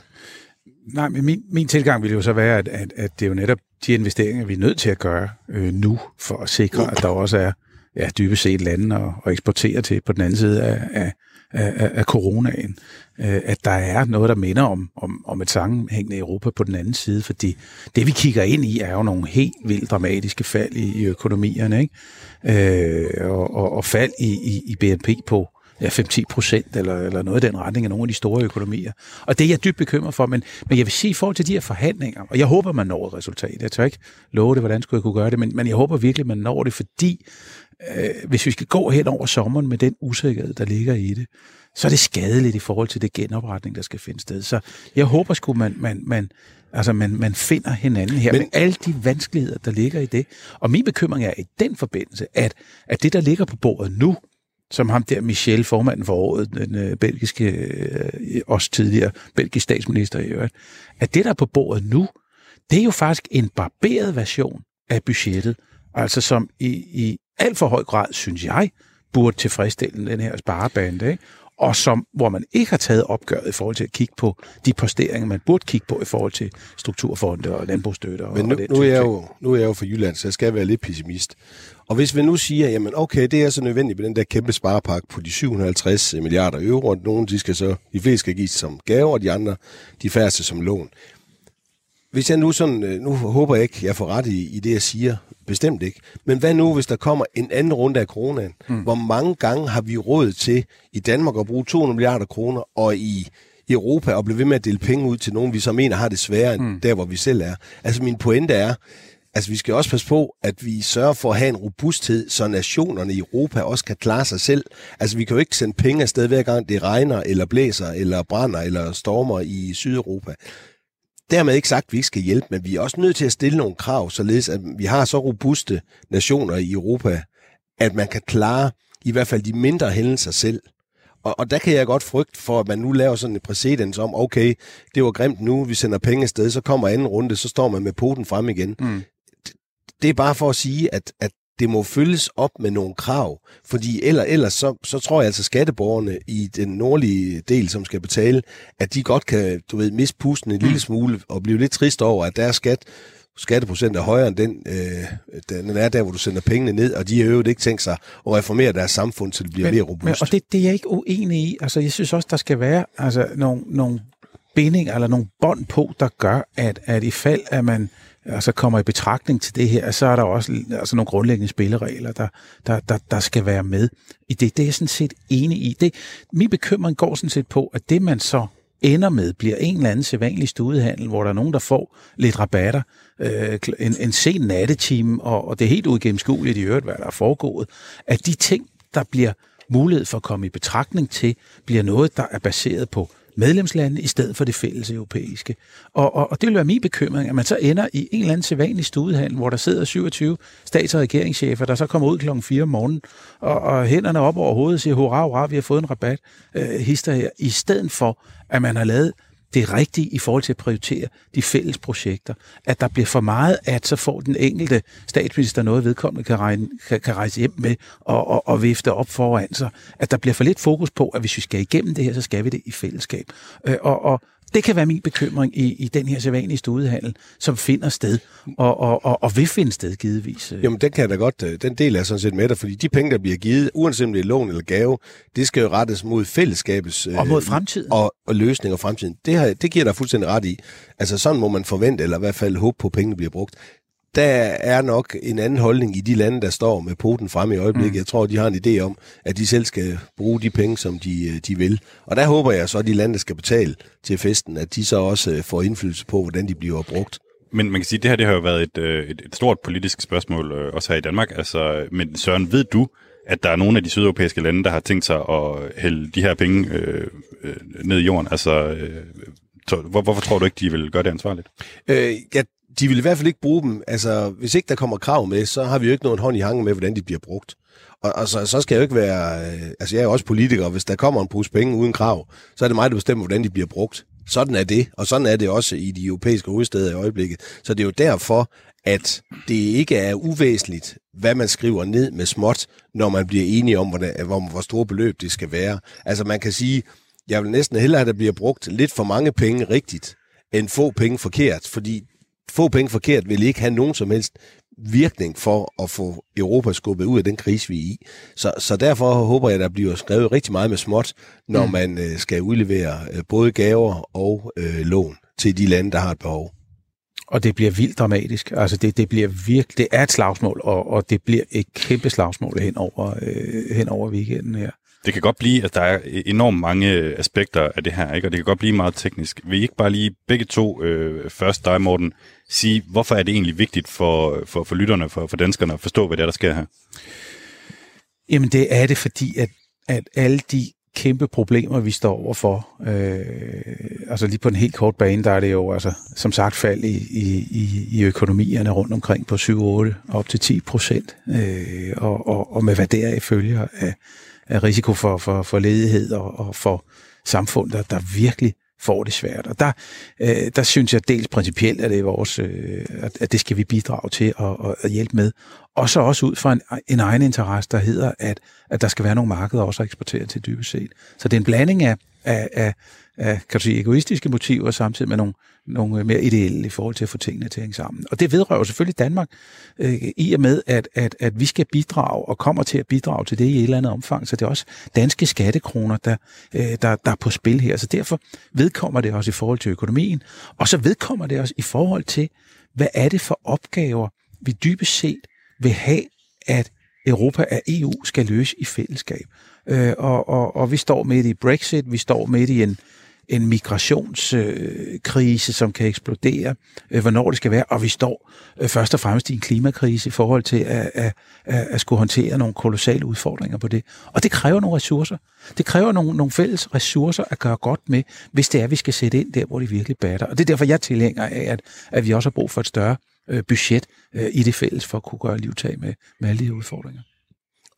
Nej, men min, min tilgang vil jo så være, at, at, at det er jo netop de investeringer, vi er nødt til at gøre øh, nu, for at sikre, at der også er ja, dybest set lande og, og eksportere til på den anden side af, af, af, af coronaen. Øh, at der er noget, der minder om, om, om et sammenhængende Europa på den anden side, fordi det, vi kigger ind i, er jo nogle helt vildt dramatiske fald i, i økonomierne, ikke? Øh, og, og, og fald i, i, i BNP på ja, 5-10 procent, eller, eller noget i den retning af nogle af de store økonomier. Og det er jeg dybt bekymret for, men, men jeg vil sige, i forhold til de her forhandlinger, og jeg håber, man når et resultat. Jeg tør ikke love det, hvordan skulle jeg kunne gøre det, men, men jeg håber virkelig, man når det, fordi øh, hvis vi skal gå hen over sommeren med den usikkerhed, der ligger i det, så er det skadeligt i forhold til det genopretning, der skal finde sted. Så jeg håber sgu, man, man, man, altså man, man finder hinanden her Men, med alle de vanskeligheder, der ligger i det. Og min bekymring er i den forbindelse, at, at det, der ligger på bordet nu, som ham der Michel, formanden for året, den øh, belgiske, øh, også tidligere belgisk statsminister i øvrigt, at det, der er på bordet nu, det er jo faktisk en barberet version af budgettet, altså som i, i alt for høj grad, synes jeg, burde tilfredsstille den her sparebande, ikke? og som, hvor man ikke har taget opgøret i forhold til at kigge på de posteringer, man burde kigge på i forhold til strukturfonde og landbrugsstøtte. Men nu, og nu, er jeg jo, nu er jeg jo for Jylland, så jeg skal være lidt pessimist. Og hvis vi nu siger, jamen okay, det er så nødvendigt med den der kæmpe sparepakke på de 750 milliarder euro, nogle de skal så, de fleste skal gives som gave, og de andre, de færreste som lån. Hvis jeg nu sådan, øh, nu håber jeg ikke, jeg får ret i, i det, jeg siger, bestemt ikke. Men hvad nu, hvis der kommer en anden runde af coronaen? Mm. Hvor mange gange har vi råd til i Danmark at bruge 200 milliarder kroner, og i Europa at blive ved med at dele penge ud til nogen, vi så mener har det sværere end mm. der, hvor vi selv er? Altså min pointe er, Altså, vi skal også passe på, at vi sørger for at have en robusthed, så nationerne i Europa også kan klare sig selv. Altså, vi kan jo ikke sende penge afsted hver gang det regner, eller blæser, eller brænder, eller stormer i Sydeuropa. Dermed ikke sagt, at vi ikke skal hjælpe, men vi er også nødt til at stille nogle krav, således at vi har så robuste nationer i Europa, at man kan klare i hvert fald de mindre hændelser selv. Og, og der kan jeg godt frygte for, at man nu laver sådan en præcedens om, okay, det var grimt nu, vi sender penge afsted, så kommer anden runde, så står man med poten frem igen. Mm. Det, det er bare for at sige, at, at det må følges op med nogle krav, fordi eller, ellers så, så tror jeg altså skatteborgerne i den nordlige del, som skal betale, at de godt kan, du ved, miste pusten en lille mm. smule og blive lidt trist over, at deres skat skatteprocent er højere end den, øh, den er der, hvor du sender pengene ned, og de har jo ikke tænkt sig at reformere deres samfund, så det bliver men, mere robust. Men, og det, det er jeg ikke uenig i. Altså, jeg synes også, der skal være altså, nogle, nogle bindinger eller nogle bånd på, der gør, at, at i fald, at man altså kommer i betragtning til det her, så er der også altså nogle grundlæggende spilleregler, der, der, der, der skal være med i det. Det er jeg sådan set enig i. Det, min bekymring går sådan set på, at det man så ender med, bliver en eller anden sædvanlig studehandel, hvor der er nogen, der får lidt rabatter, øh, en, en sen nattetime, og, og det er helt uigennemskueligt i øvrigt, hvad der er foregået, at de ting, der bliver mulighed for at komme i betragtning til, bliver noget, der er baseret på medlemslande i stedet for det fælles europæiske. Og, og, og det vil være min bekymring, at man så ender i en eller anden sædvanlig studehandel, hvor der sidder 27 stats- og regeringschefer, der så kommer ud klokken 4 om morgenen, og, og hænderne op over hovedet og siger, hurra, hurra, vi har fået en rabat, øh, hister her, i stedet for, at man har lavet det rigtige i forhold til at prioritere de fælles projekter. At der bliver for meget, at så får den enkelte statsminister noget vedkommende kan, regne, kan, kan rejse hjem med og, og, og vifte op foran sig. At der bliver for lidt fokus på, at hvis vi skal igennem det her, så skal vi det i fællesskab. Øh, og, og det kan være min bekymring i, i den her sædvanlige studehandel, som finder sted, og, og, og, og vil finde sted givetvis. Jamen, den kan jeg da godt, øh, den del er sådan set med dig, fordi de penge, der bliver givet, uanset om det er lån eller gave, det skal jo rettes mod fællesskabets... Og mod fremtiden. Og, og løsning og fremtiden. Det, har, det giver dig fuldstændig ret i. Altså, sådan må man forvente, eller i hvert fald håbe på, at pengene bliver brugt der er nok en anden holdning i de lande, der står med poten fremme i øjeblikket. Mm. Jeg tror, de har en idé om, at de selv skal bruge de penge, som de, øh, de vil. Og der håber jeg så, at de lande, der skal betale til festen, at de så også øh, får indflydelse på, hvordan de bliver brugt. Men man kan sige, at det her det har jo været et, øh, et, et stort politisk spørgsmål, også her i Danmark. Altså, men Søren, ved du, at der er nogle af de sydeuropæiske lande, der har tænkt sig at hælde de her penge øh, ned i jorden? Altså, øh, hvor, hvorfor tror du ikke, de vil gøre det ansvarligt? Øh, jeg de vil i hvert fald ikke bruge dem. Altså, hvis ikke der kommer krav med, så har vi jo ikke nogen hånd i hangen med, hvordan de bliver brugt. Og, og så, så skal jeg jo ikke være... Øh, altså, jeg er jo også politiker, og hvis der kommer en pose penge uden krav, så er det mig, der bestemmer, hvordan de bliver brugt. Sådan er det, og sådan er det også i de europæiske hovedsteder i øjeblikket. Så det er jo derfor, at det ikke er uvæsentligt, hvad man skriver ned med småt, når man bliver enige om, hvor, hvor, øh, hvor store beløb det skal være. Altså man kan sige, jeg vil næsten hellere, at der bliver brugt lidt for mange penge rigtigt, end få penge forkert, fordi få penge forkert vil ikke have nogen som helst virkning for at få Europa skubbet ud af den krise, vi er i. Så, så derfor håber jeg, at der bliver skrevet rigtig meget med småt, når mm. man øh, skal udlevere øh, både gaver og øh, lån til de lande, der har et behov. Og det bliver vildt dramatisk. Altså det, det bliver virkelig, det er et slagsmål, og, og det bliver et kæmpe slagsmål hen over, øh, hen over weekenden her. Det kan godt blive, at der er enormt mange øh, aspekter af det her, ikke? og det kan godt blive meget teknisk. Vil I ikke bare lige begge to, øh, først dig Morten, sige, hvorfor er det egentlig vigtigt for, for, for lytterne, for, for danskerne at forstå, hvad det er, der sker her? Jamen det er det, fordi at, at alle de kæmpe problemer, vi står overfor, øh, altså lige på en helt kort bane, der er det jo altså, som sagt fald i, i, i økonomierne rundt omkring på 7-8, op til 10 procent, øh, og, og, og med hvad der følger af, af risiko for, for, for ledighed og, og for samfund, der, der virkelig får det svært. Og der, øh, der synes jeg dels principielt, at det er vores, øh, at det skal vi bidrage til at, at hjælpe med. Og så også ud fra en, en egen interesse, der hedder, at, at der skal være nogle markeder også at eksportere til dybest set. Så det er en blanding af, af, af, af kan du sige, egoistiske motiver, samtidig med nogle, nogle øh, mere ideelle i forhold til at få tingene til at hænge sammen. Og det vedrører selvfølgelig Danmark øh, i og med, at, at, at vi skal bidrage og kommer til at bidrage til det i et eller andet omfang. Så det er også danske skattekroner, der, øh, der, der er på spil her. Så derfor vedkommer det også i forhold til økonomien, og så vedkommer det også i forhold til, hvad er det for opgaver, vi dybest set vil have, at Europa og EU skal løse i fællesskab. Øh, og, og, og vi står midt i Brexit, vi står midt i en, en migrationskrise, som kan eksplodere, øh, hvornår det skal være, og vi står øh, først og fremmest i en klimakrise i forhold til at, at, at, at skulle håndtere nogle kolossale udfordringer på det. Og det kræver nogle ressourcer. Det kræver nogle, nogle fælles ressourcer at gøre godt med, hvis det er, at vi skal sætte ind der, hvor det virkelig batter. Og det er derfor, jeg tilhænger af, at, at vi også har brug for et større øh, budget i det fælles for at kunne gøre livtag med, med alle de udfordringer.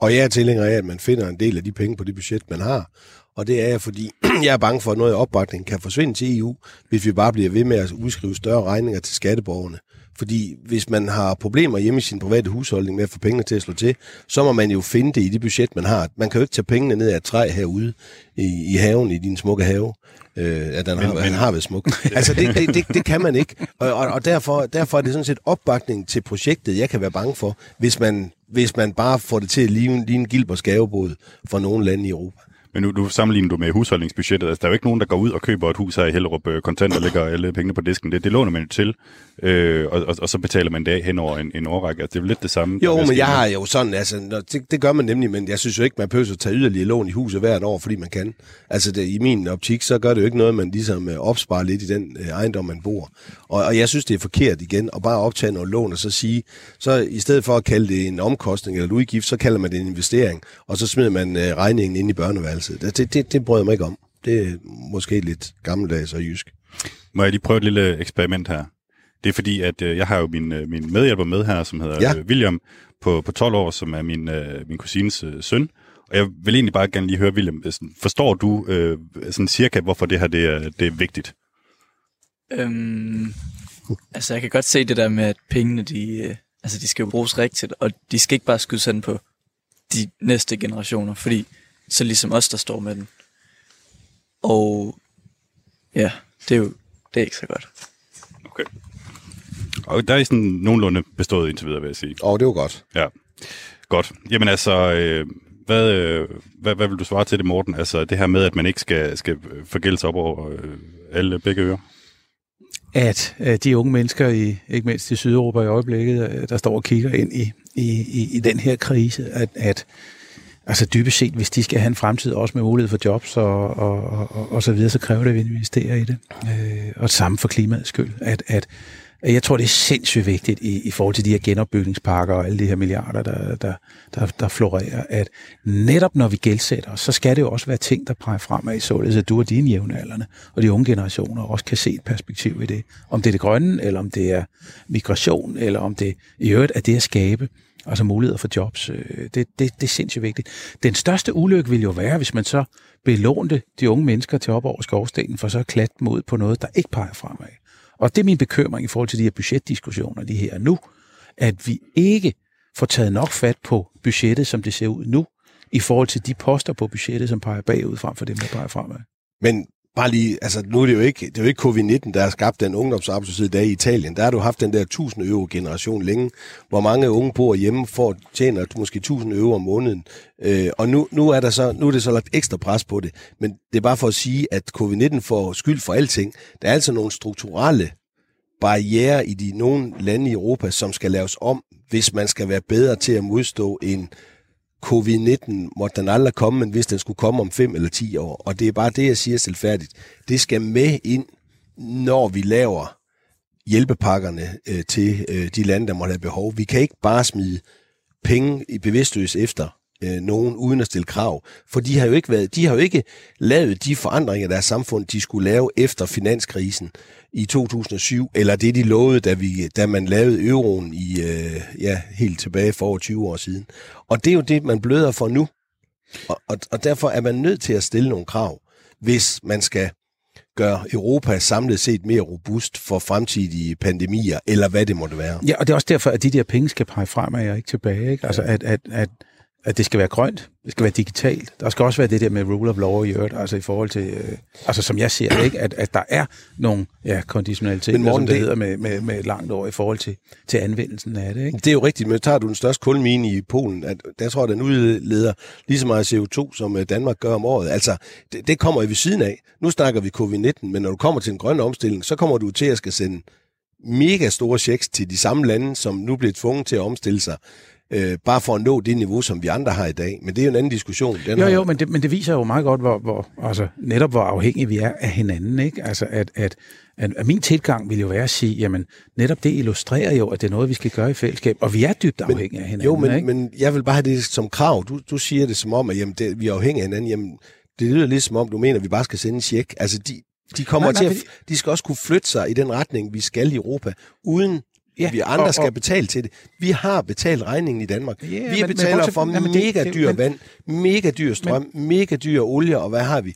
Og jeg er tilhænger af, at man finder en del af de penge på det budget, man har. Og det er jeg, fordi [CLEARS THROAT] jeg er bange for, at noget af opbakningen kan forsvinde til EU, hvis vi bare bliver ved med at udskrive større regninger til skatteborgerne. Fordi hvis man har problemer hjemme i sin private husholdning med at få pengene til at slå til, så må man jo finde det i det budget, man har. Man kan jo ikke tage pengene ned af et træ herude i, i haven, i din smukke have. Øh, at den men, har, men, han har været smuk. [LAUGHS] altså, det, det, det, det kan man ikke. Og, og, og derfor, derfor er det sådan set opbakning til projektet, jeg kan være bange for, hvis man, hvis man bare får det til at ligne, ligne Gilberts gavebod for nogle lande i Europa. Men nu, nu sammenligner du med husholdningsbudgettet. Altså, der er jo ikke nogen, der går ud og køber et hus her i Hellerup øh, kontant og lægger alle pengene på disken. Det, det låner man jo til, øh, og, og, og, så betaler man det af hen over en, en årrække. Altså, det er jo lidt det samme. Jo, men jeg har jo sådan, altså, det, det gør man nemlig, men jeg synes jo ikke, man behøver at tage yderligere lån i huset hvert år, fordi man kan. Altså, det, i min optik, så gør det jo ikke noget, man ligesom øh, opsparer lidt i den øh, ejendom, man bor. Og, og jeg synes, det er forkert igen, at bare optage noget lån og så sige, så i stedet for at kalde det en omkostning eller et udgift, så kalder man det en investering, og så smider man øh, regningen ind i børneværelset. Det, det, det, det bryder jeg mig ikke om. Det er måske lidt gammeldags og jysk. Må jeg lige prøve et lille eksperiment her? Det er fordi, at øh, jeg har jo min, øh, min medhjælper med her, som hedder Ja. ja. William, på, på 12 år, som er min, øh, min kusines øh, søn. Og jeg vil egentlig bare gerne lige høre, William, øh, sådan, forstår du øh, sådan cirka, hvorfor det her det er, det er vigtigt? Øhm, altså, jeg kan godt se det der med, at pengene, de, øh, altså, de skal jo bruges rigtigt, og de skal ikke bare skydes hen på de næste generationer, fordi så ligesom os, der står med den. Og ja, det er jo det er ikke så godt. Okay. Og der er I sådan nogenlunde bestået indtil videre, vil jeg sige. Og det var godt. Ja, godt. Jamen altså, øh, hvad, øh, hvad, hvad vil du svare til det, Morten? Altså det her med, at man ikke skal, skal forgælde sig op over øh, alle begge ører. at øh, de unge mennesker, i ikke mindst i Sydeuropa i øjeblikket, øh, der står og kigger ind i, i, i, i den her krise, at, at altså dybest set, hvis de skal have en fremtid, også med mulighed for jobs og, og, og, og så videre, så kræver det, at vi investerer i det. Øh, og samme for klimaets skyld. At, at, at jeg tror, det er sindssygt vigtigt i, i forhold til de her genopbygningspakker og alle de her milliarder, der, der, der, der florerer, at netop når vi gældsætter så skal det jo også være ting, der peger fremad, således at du og dine jævnaldrende og de unge generationer også kan se et perspektiv i det. Om det er det grønne, eller om det er migration, eller om det i øvrigt er det at skabe altså muligheder for jobs. Øh, det, det, det er sindssygt vigtigt. Den største ulykke vil jo være, hvis man så belånte de unge mennesker til op over skovstenen, for så at klatte dem ud på noget, der ikke peger fremad. Og det er min bekymring i forhold til de her budgetdiskussioner, lige her nu, at vi ikke får taget nok fat på budgettet, som det ser ud nu, i forhold til de poster på budgettet, som peger bagud frem for dem, der peger fremad. Men bare lige, altså nu er det jo ikke, det er jo ikke covid-19, der har skabt den ungdomsarbejdsløshed, der dag i Italien. Der har du haft den der 1000 euro generation længe, hvor mange unge bor hjemme for tjener måske 1000 euro om måneden. Øh, og nu, nu, er der så, nu er det så lagt ekstra pres på det. Men det er bare for at sige, at covid-19 får skyld for alting. Der er altså nogle strukturelle barriere i de nogle lande i Europa, som skal laves om, hvis man skal være bedre til at modstå en covid-19 måtte den aldrig komme, men hvis den skulle komme om 5 eller 10 år. Og det er bare det, jeg siger selvfærdigt. Det skal med ind, når vi laver hjælpepakkerne øh, til øh, de lande, der måtte have behov. Vi kan ikke bare smide penge i bevidstløs efter øh, nogen uden at stille krav. For de har jo ikke været, de har jo ikke lavet de forandringer af deres samfund, de skulle lave efter finanskrisen i 2007, eller det de lovede, da, vi, da man lavede euroen i, øh, ja, helt tilbage for over 20 år siden. Og det er jo det, man bløder for nu. Og, og, og derfor er man nødt til at stille nogle krav, hvis man skal gøre Europa samlet set mere robust for fremtidige pandemier, eller hvad det måtte være. Ja, og det er også derfor, at de der penge skal pege fremad og ikke tilbage. Ikke? Altså, at, at, at, at det skal være grønt, det skal være digitalt. Der skal også være det der med rule of law i øvrigt, altså i forhold til, øh, altså som jeg ser det, ikke? At, at der er nogle ja, konditionaliteter, Men Morten, som det, det- hedder med, med, med langt år i forhold til, til anvendelsen af det. Ikke? Det er jo rigtigt, men tager du den største kulmine i Polen, at der tror jeg, den udleder lige så meget CO2, som øh, Danmark gør om året. Altså, det, det kommer jo ved siden af. Nu snakker vi covid-19, men når du kommer til en grøn omstilling, så kommer du til at skal sende mega store checks til de samme lande, som nu bliver tvunget til at omstille sig, øh, bare for at nå det niveau, som vi andre har i dag. Men det er jo en anden diskussion. Den Jo, har- jo, men det, men det viser jo meget godt, hvor, hvor, altså, netop hvor afhængige vi er af hinanden. Ikke? Altså, at, at, at, at min tilgang vil jo være at sige, jamen, netop det illustrerer jo, at det er noget, vi skal gøre i fællesskab, og vi er dybt afhængige af hinanden. Jo, men, ikke? men jeg vil bare have det som krav. Du, du siger det som om, at jamen, det, vi er afhængige af hinanden. Jamen, det lyder lidt som om, du mener, at vi bare skal sende en check. Altså, de, de kommer Nej, nej, til at, de skal også kunne flytte sig i den retning, vi skal i Europa, uden Ja, vi andre og- og, skal betale til det. Vi har betalt regningen i Danmark. Ja, vi men- men betaler bortset- for men det- mega det- dyr men- vand, mega dyr strøm, mega dyr olie, og hvad har vi?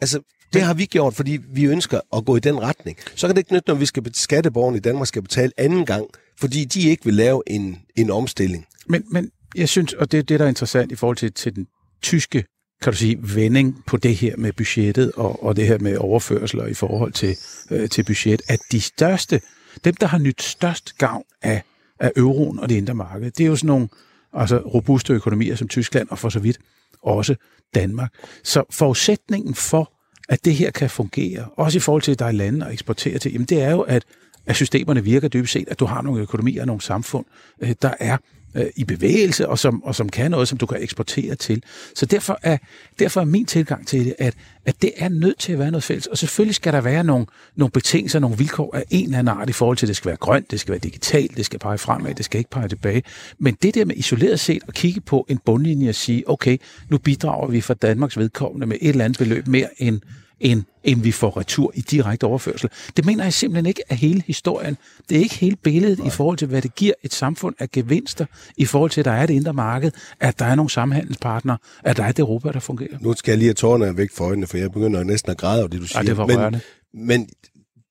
Altså, det har vi gjort, fordi vi ønsker at gå i den retning. Så kan det ikke nytte, når vi skal skatteborgerne i Danmark skal betale anden gang, fordi de ikke vil lave en, en omstilling. Men, men jeg synes, og det er det, der er interessant i forhold til, til den tyske kan du sige, vending på det her med budgettet og, og det her med overførsler i forhold til, øh, til budget, at de største, dem der har nyt størst gavn af, af euroen og det indre marked, det er jo sådan nogle altså robuste økonomier som Tyskland og for så vidt også Danmark. Så forudsætningen for, at det her kan fungere, også i forhold til, at der er lande at eksportere til, jamen det er jo, at, at systemerne virker dybest set, at du har nogle økonomier og nogle samfund, øh, der er øh, i bevægelse, og som, og som kan noget, som du kan eksportere til. Så derfor er, derfor er min tilgang til det, at, at det er nødt til at være noget fælles. Og selvfølgelig skal der være nogle, nogle betingelser, nogle vilkår af en eller anden art i forhold til, at det skal være grønt, det skal være digitalt, det skal pege fremad, det skal ikke pege tilbage. Men det der med isoleret set at kigge på en bundlinje og sige, okay, nu bidrager vi for Danmarks vedkommende med et eller andet beløb mere end end, end vi får retur i direkte overførsel. Det mener jeg simpelthen ikke er hele historien. Det er ikke hele billedet Nej. i forhold til, hvad det giver et samfund af gevinster, i forhold til, at der er det indre marked, at der er nogle samhandelspartnere, at der er et Europa, der fungerer. Nu skal jeg lige have tårerne væk for øjnene, for jeg begynder næsten at græde over det, du siger. Ja, det var men, men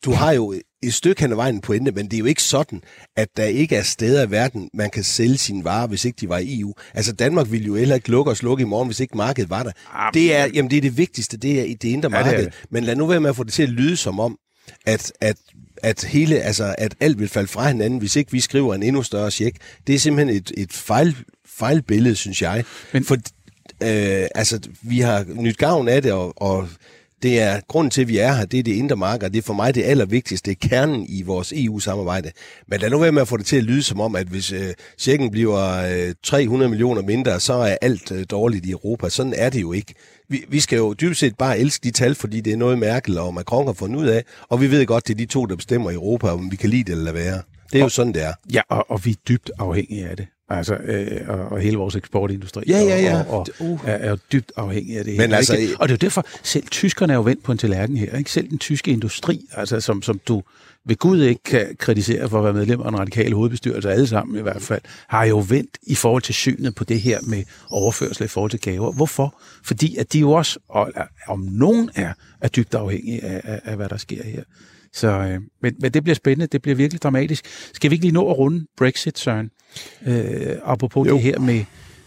du har jo et stykke hen ad vejen på pointe, men det er jo ikke sådan, at der ikke er steder i verden, man kan sælge sine varer, hvis ikke de var i EU. Altså Danmark ville jo heller ikke lukke og slukke i morgen, hvis ikke markedet var der. Det er, jamen, det er det vigtigste, det er i det indre Ja, det marked. det. Men lad nu være med at få det til at lyde som om, at, at at hele, altså, at alt vil falde fra hinanden, hvis ikke vi skriver en endnu større check. Det er simpelthen et, et fejl, fejlbillede, synes jeg. Men, For øh, altså, vi har nyt gavn af det, og, og det er grunden til, at vi er her, det er det indre marked. Det er for mig det allervigtigste, det er kernen i vores EU-samarbejde. Men lad nu være med at få det til at lyde som om, at hvis øh, checken bliver øh, 300 millioner mindre, så er alt øh, dårligt i Europa. Sådan er det jo ikke. Vi, vi skal jo dybest set bare elske de tal, fordi det er noget Merkel og Macron har fundet ud af, og vi ved godt, det er de to, der bestemmer i Europa, om vi kan lide det eller lade være. Det er jo sådan, det er. Ja, og, og vi er dybt afhængige af det. Altså, øh, og, og hele vores eksportindustri Ja, ja, ja. Og, og, og Uh. er, er jo dybt afhængige af det. Men her, altså, ikke? Og det er jo derfor, selv tyskerne er jo vendt på en tallerken her. Ikke? Selv den tyske industri, altså, som, som du ved Gud ikke kan kritisere for at være medlem af en radikal hovedbestyrelse, alle sammen i hvert fald, har jo vendt i forhold til synet på det her med overførsel i forhold til gaver. Hvorfor? Fordi at de jo også, og, om nogen er, er dybt afhængige af, af, af, hvad der sker her. Så, øh, men, men det bliver spændende, det bliver virkelig dramatisk. Skal vi ikke lige nå at runde Brexit, Søren? Øh, apropos jo. det her med,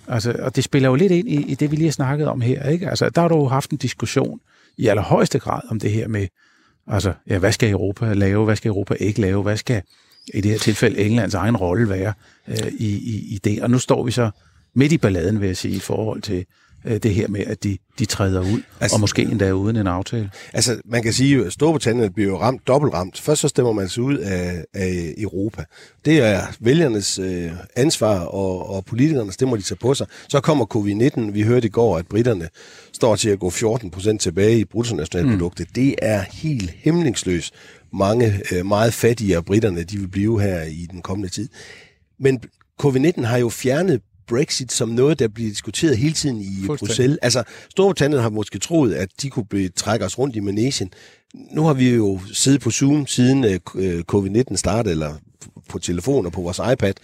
altså, og det spiller jo lidt ind i, i det, vi lige har snakket om her, ikke? Altså, der har du haft en diskussion i allerhøjeste grad om det her med, altså, ja, hvad skal Europa lave, hvad skal Europa ikke lave, hvad skal i det her tilfælde Englands egen rolle være øh, i, i, i det. Og nu står vi så midt i balladen, vil jeg sige, i forhold til det her med, at de, de træder ud, altså, og måske endda uden en aftale. Altså, man kan sige, at Storbritannien bliver jo ramt, dobbelt ramt. Først så stemmer man sig ud af, af Europa. Det er vælgernes øh, ansvar, og, og politikerne stemmer de sig på sig. Så kommer covid-19. Vi hørte i går, at britterne står til at gå 14 procent tilbage i bruttonationalproduktet. Mm. Det er helt hemmelingsløst. Mange øh, meget fattige af britterne, de vil blive her i den kommende tid. Men covid-19 har jo fjernet Brexit som noget, der bliver diskuteret hele tiden i. Bruxelles. Altså, Storbritannien har måske troet, at de kunne trække os rundt i manesien. Nu har vi jo siddet på Zoom siden øh, øh, covid-19 startede, eller på telefon og på vores iPad,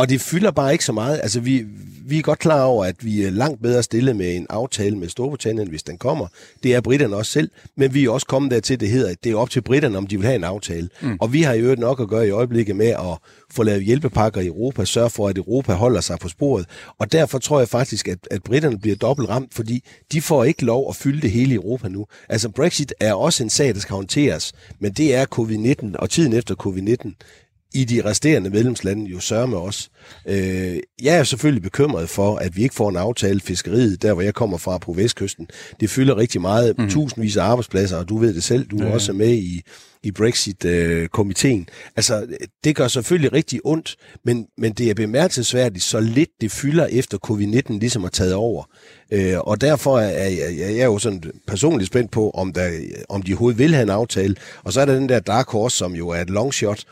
og det fylder bare ikke så meget. Altså, vi, vi er godt klar over, at vi er langt bedre stillet med en aftale med Storbritannien, hvis den kommer. Det er britterne også selv, men vi er også kommet dertil, det hedder, at det er op til britterne, om de vil have en aftale. Mm. Og vi har jo øvrigt nok at gøre i øjeblikket med at få lavet hjælpepakker i Europa, sørge for, at Europa holder sig på sporet. Og derfor tror jeg faktisk, at, at britterne bliver dobbelt ramt, fordi de får ikke lov at fylde det hele i Europa nu. Altså Brexit er også en sag, der skal håndteres, men det er covid-19 og tiden efter covid-19 i de resterende medlemslande jo sørger med os. Øh, jeg er selvfølgelig bekymret for, at vi ikke får en aftale fiskeriet, der hvor jeg kommer fra på vestkysten. Det fylder rigtig meget, mm. tusindvis af arbejdspladser, og du ved det selv, du er Ja, ja. også med i, i Brexit-komiteen. altså, det gør selvfølgelig rigtig ondt, men, men det er bemærkelsesværdigt, så lidt det fylder efter covid-19 ligesom er taget over. Øh, og derfor er jeg, jeg, jeg er jo sådan personligt spændt på, om, der, om de overhovedet vil have en aftale. Og så er der den der dark horse, som jo er et long shot,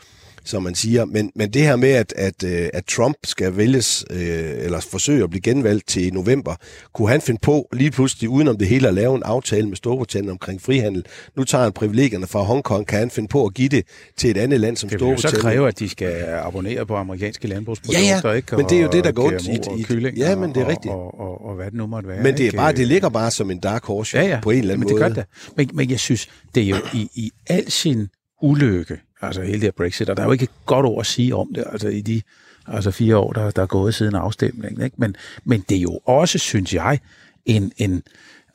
som man siger. Men, men det her med, at, at, øh, at Trump skal vælges, øh, eller forsøge at blive genvalgt til november, kunne han finde på lige pludselig, udenom det hele, at lave en aftale med Storbritannien omkring frihandel. Nu tager han privilegierne fra Hongkong, kan han finde på at give det til et andet land som Det vil jo så Storbritannien. kræve, at de skal abonnere på amerikanske landbrugsprodukter, Ja, ja, ikke? men det er jo det, der går ondt i- i- ja, men det er rigtigt. Og, og, og, og hvad det nu måtte være. Men det, er bare, det ligger bare som en dark horse ja, ja. på en eller anden men måde. det gør det. Men, men jeg synes, det er jo i, i al sin ulykke, altså hele det her Brexit, og der er jo ikke et godt ord at sige om det, altså i de altså fire år, der, der er gået siden afstemningen. Ikke? Men, men det er jo også, synes jeg, en, en,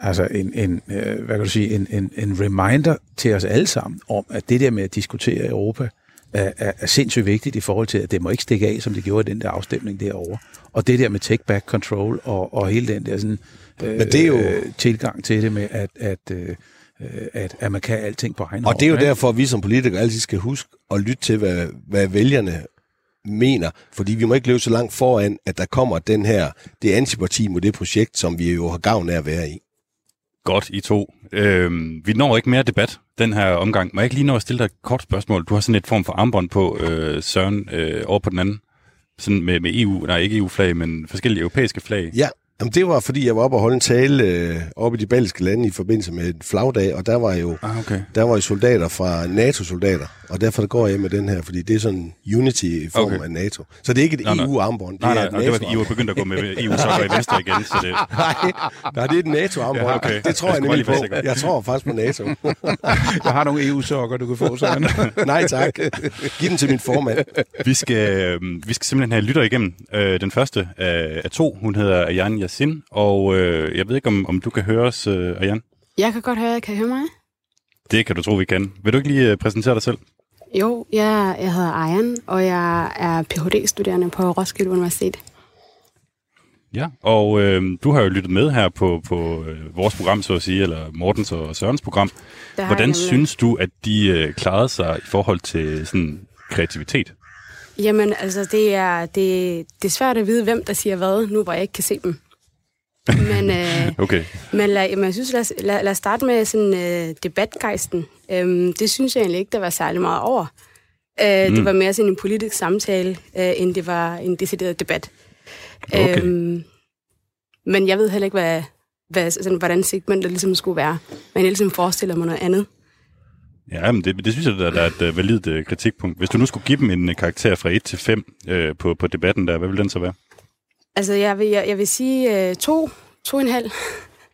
altså en, en, øh, hvad kan du sige, en, en, en reminder til os alle sammen om, at det der med at diskutere Europa er, er, er sindssygt vigtigt i forhold til, at det må ikke stikke af, som det gjorde i den der afstemning derovre. Og det der med take back control og, og hele den der sådan, øh, Men det er jo- øh, tilgang til det med, at, at, øh, at, at man kan alting på egen Og det er jo hånd, ikke? derfor, at vi som politikere altid skal huske at lytte til, hvad, hvad vælgerne mener, fordi vi må ikke løbe så langt foran, at der kommer den her, det antiparti mod det projekt, som vi jo har gavn af at være i. Godt, I to. Øhm, vi når ikke mere debat den her omgang. Må jeg ikke lige nå at stille dig et kort spørgsmål? Du har sådan et form for armbånd på, øh, Søren, øh, over på den anden. Sådan med, med EU, nej ikke EU-flag, men forskellige europæiske flag. Ja, Jamen, det var, fordi jeg var oppe og holde en tale øh, oppe i de baltiske lande i forbindelse med en flagdag, og der var jo Ah, okay. der var jo soldater fra NATO-soldater, og derfor går jeg med den her, fordi det er sådan unity i form Okay. af NATO. Så det er ikke et. EU-armbånd, det Nej, er nej, et nej det var, I var begyndt at gå med [LAUGHS] EU-sokker i venstre igen, så det... [LAUGHS] Nej, nej, det er et NATO-armbånd. Ja, okay. Det tror Jeg jeg, nemlig på. Jeg tror faktisk på NATO. [LAUGHS] Jeg har nogle EU-sokker, du kan få sådan. nej tak. Giv den til min formand. Vi skal, øh, vi skal simpelthen have lytter igennem. Øh, den første af, af to, hun hedder Ayan Yassin, og øh, jeg ved ikke, om, om du kan høre os, øh, Ayan? Jeg kan godt høre, kan I høre mig? Det kan du tro, vi kan. Vil du ikke lige øh, præsentere dig selv? Jo, jeg, jeg hedder Ayan, og jeg er Ph.D.-studerende på Roskilde Universitet. Ja. Og øh, du har jo lyttet med her på, på øh, vores program, så at sige, eller Mortens og Sørens program. Hvordan synes du, at de øh, klarede sig i forhold til sådan kreativitet? Jamen, altså, det er, det, det er svært at vide, hvem der siger hvad, nu hvor jeg ikke kan se dem. [LAUGHS] Men, øh, Okay. men, lad, men jeg synes, lad, lad, lad os starte med sådan øh, debatgejsten. Øhm, det synes jeg egentlig ikke, der var særlig meget over. Øh, mm. Det var mere sådan en politisk samtale, øh, end det var en decideret debat. Okay. Øhm, men jeg ved heller ikke, hvad, hvad, sådan, hvordan segmentet ligesom skulle være. Men jeg ligesom forestiller mig noget andet. Ja, men det, det synes jeg, der, der er et øh, validt øh, kritikpunkt. Hvis du nu skulle give dem en øh, karakter fra 1 til 5 øh, på, på debatten der, hvad vil den så være? Altså, jeg vil, jeg, jeg vil sige øh, to, to og en halv.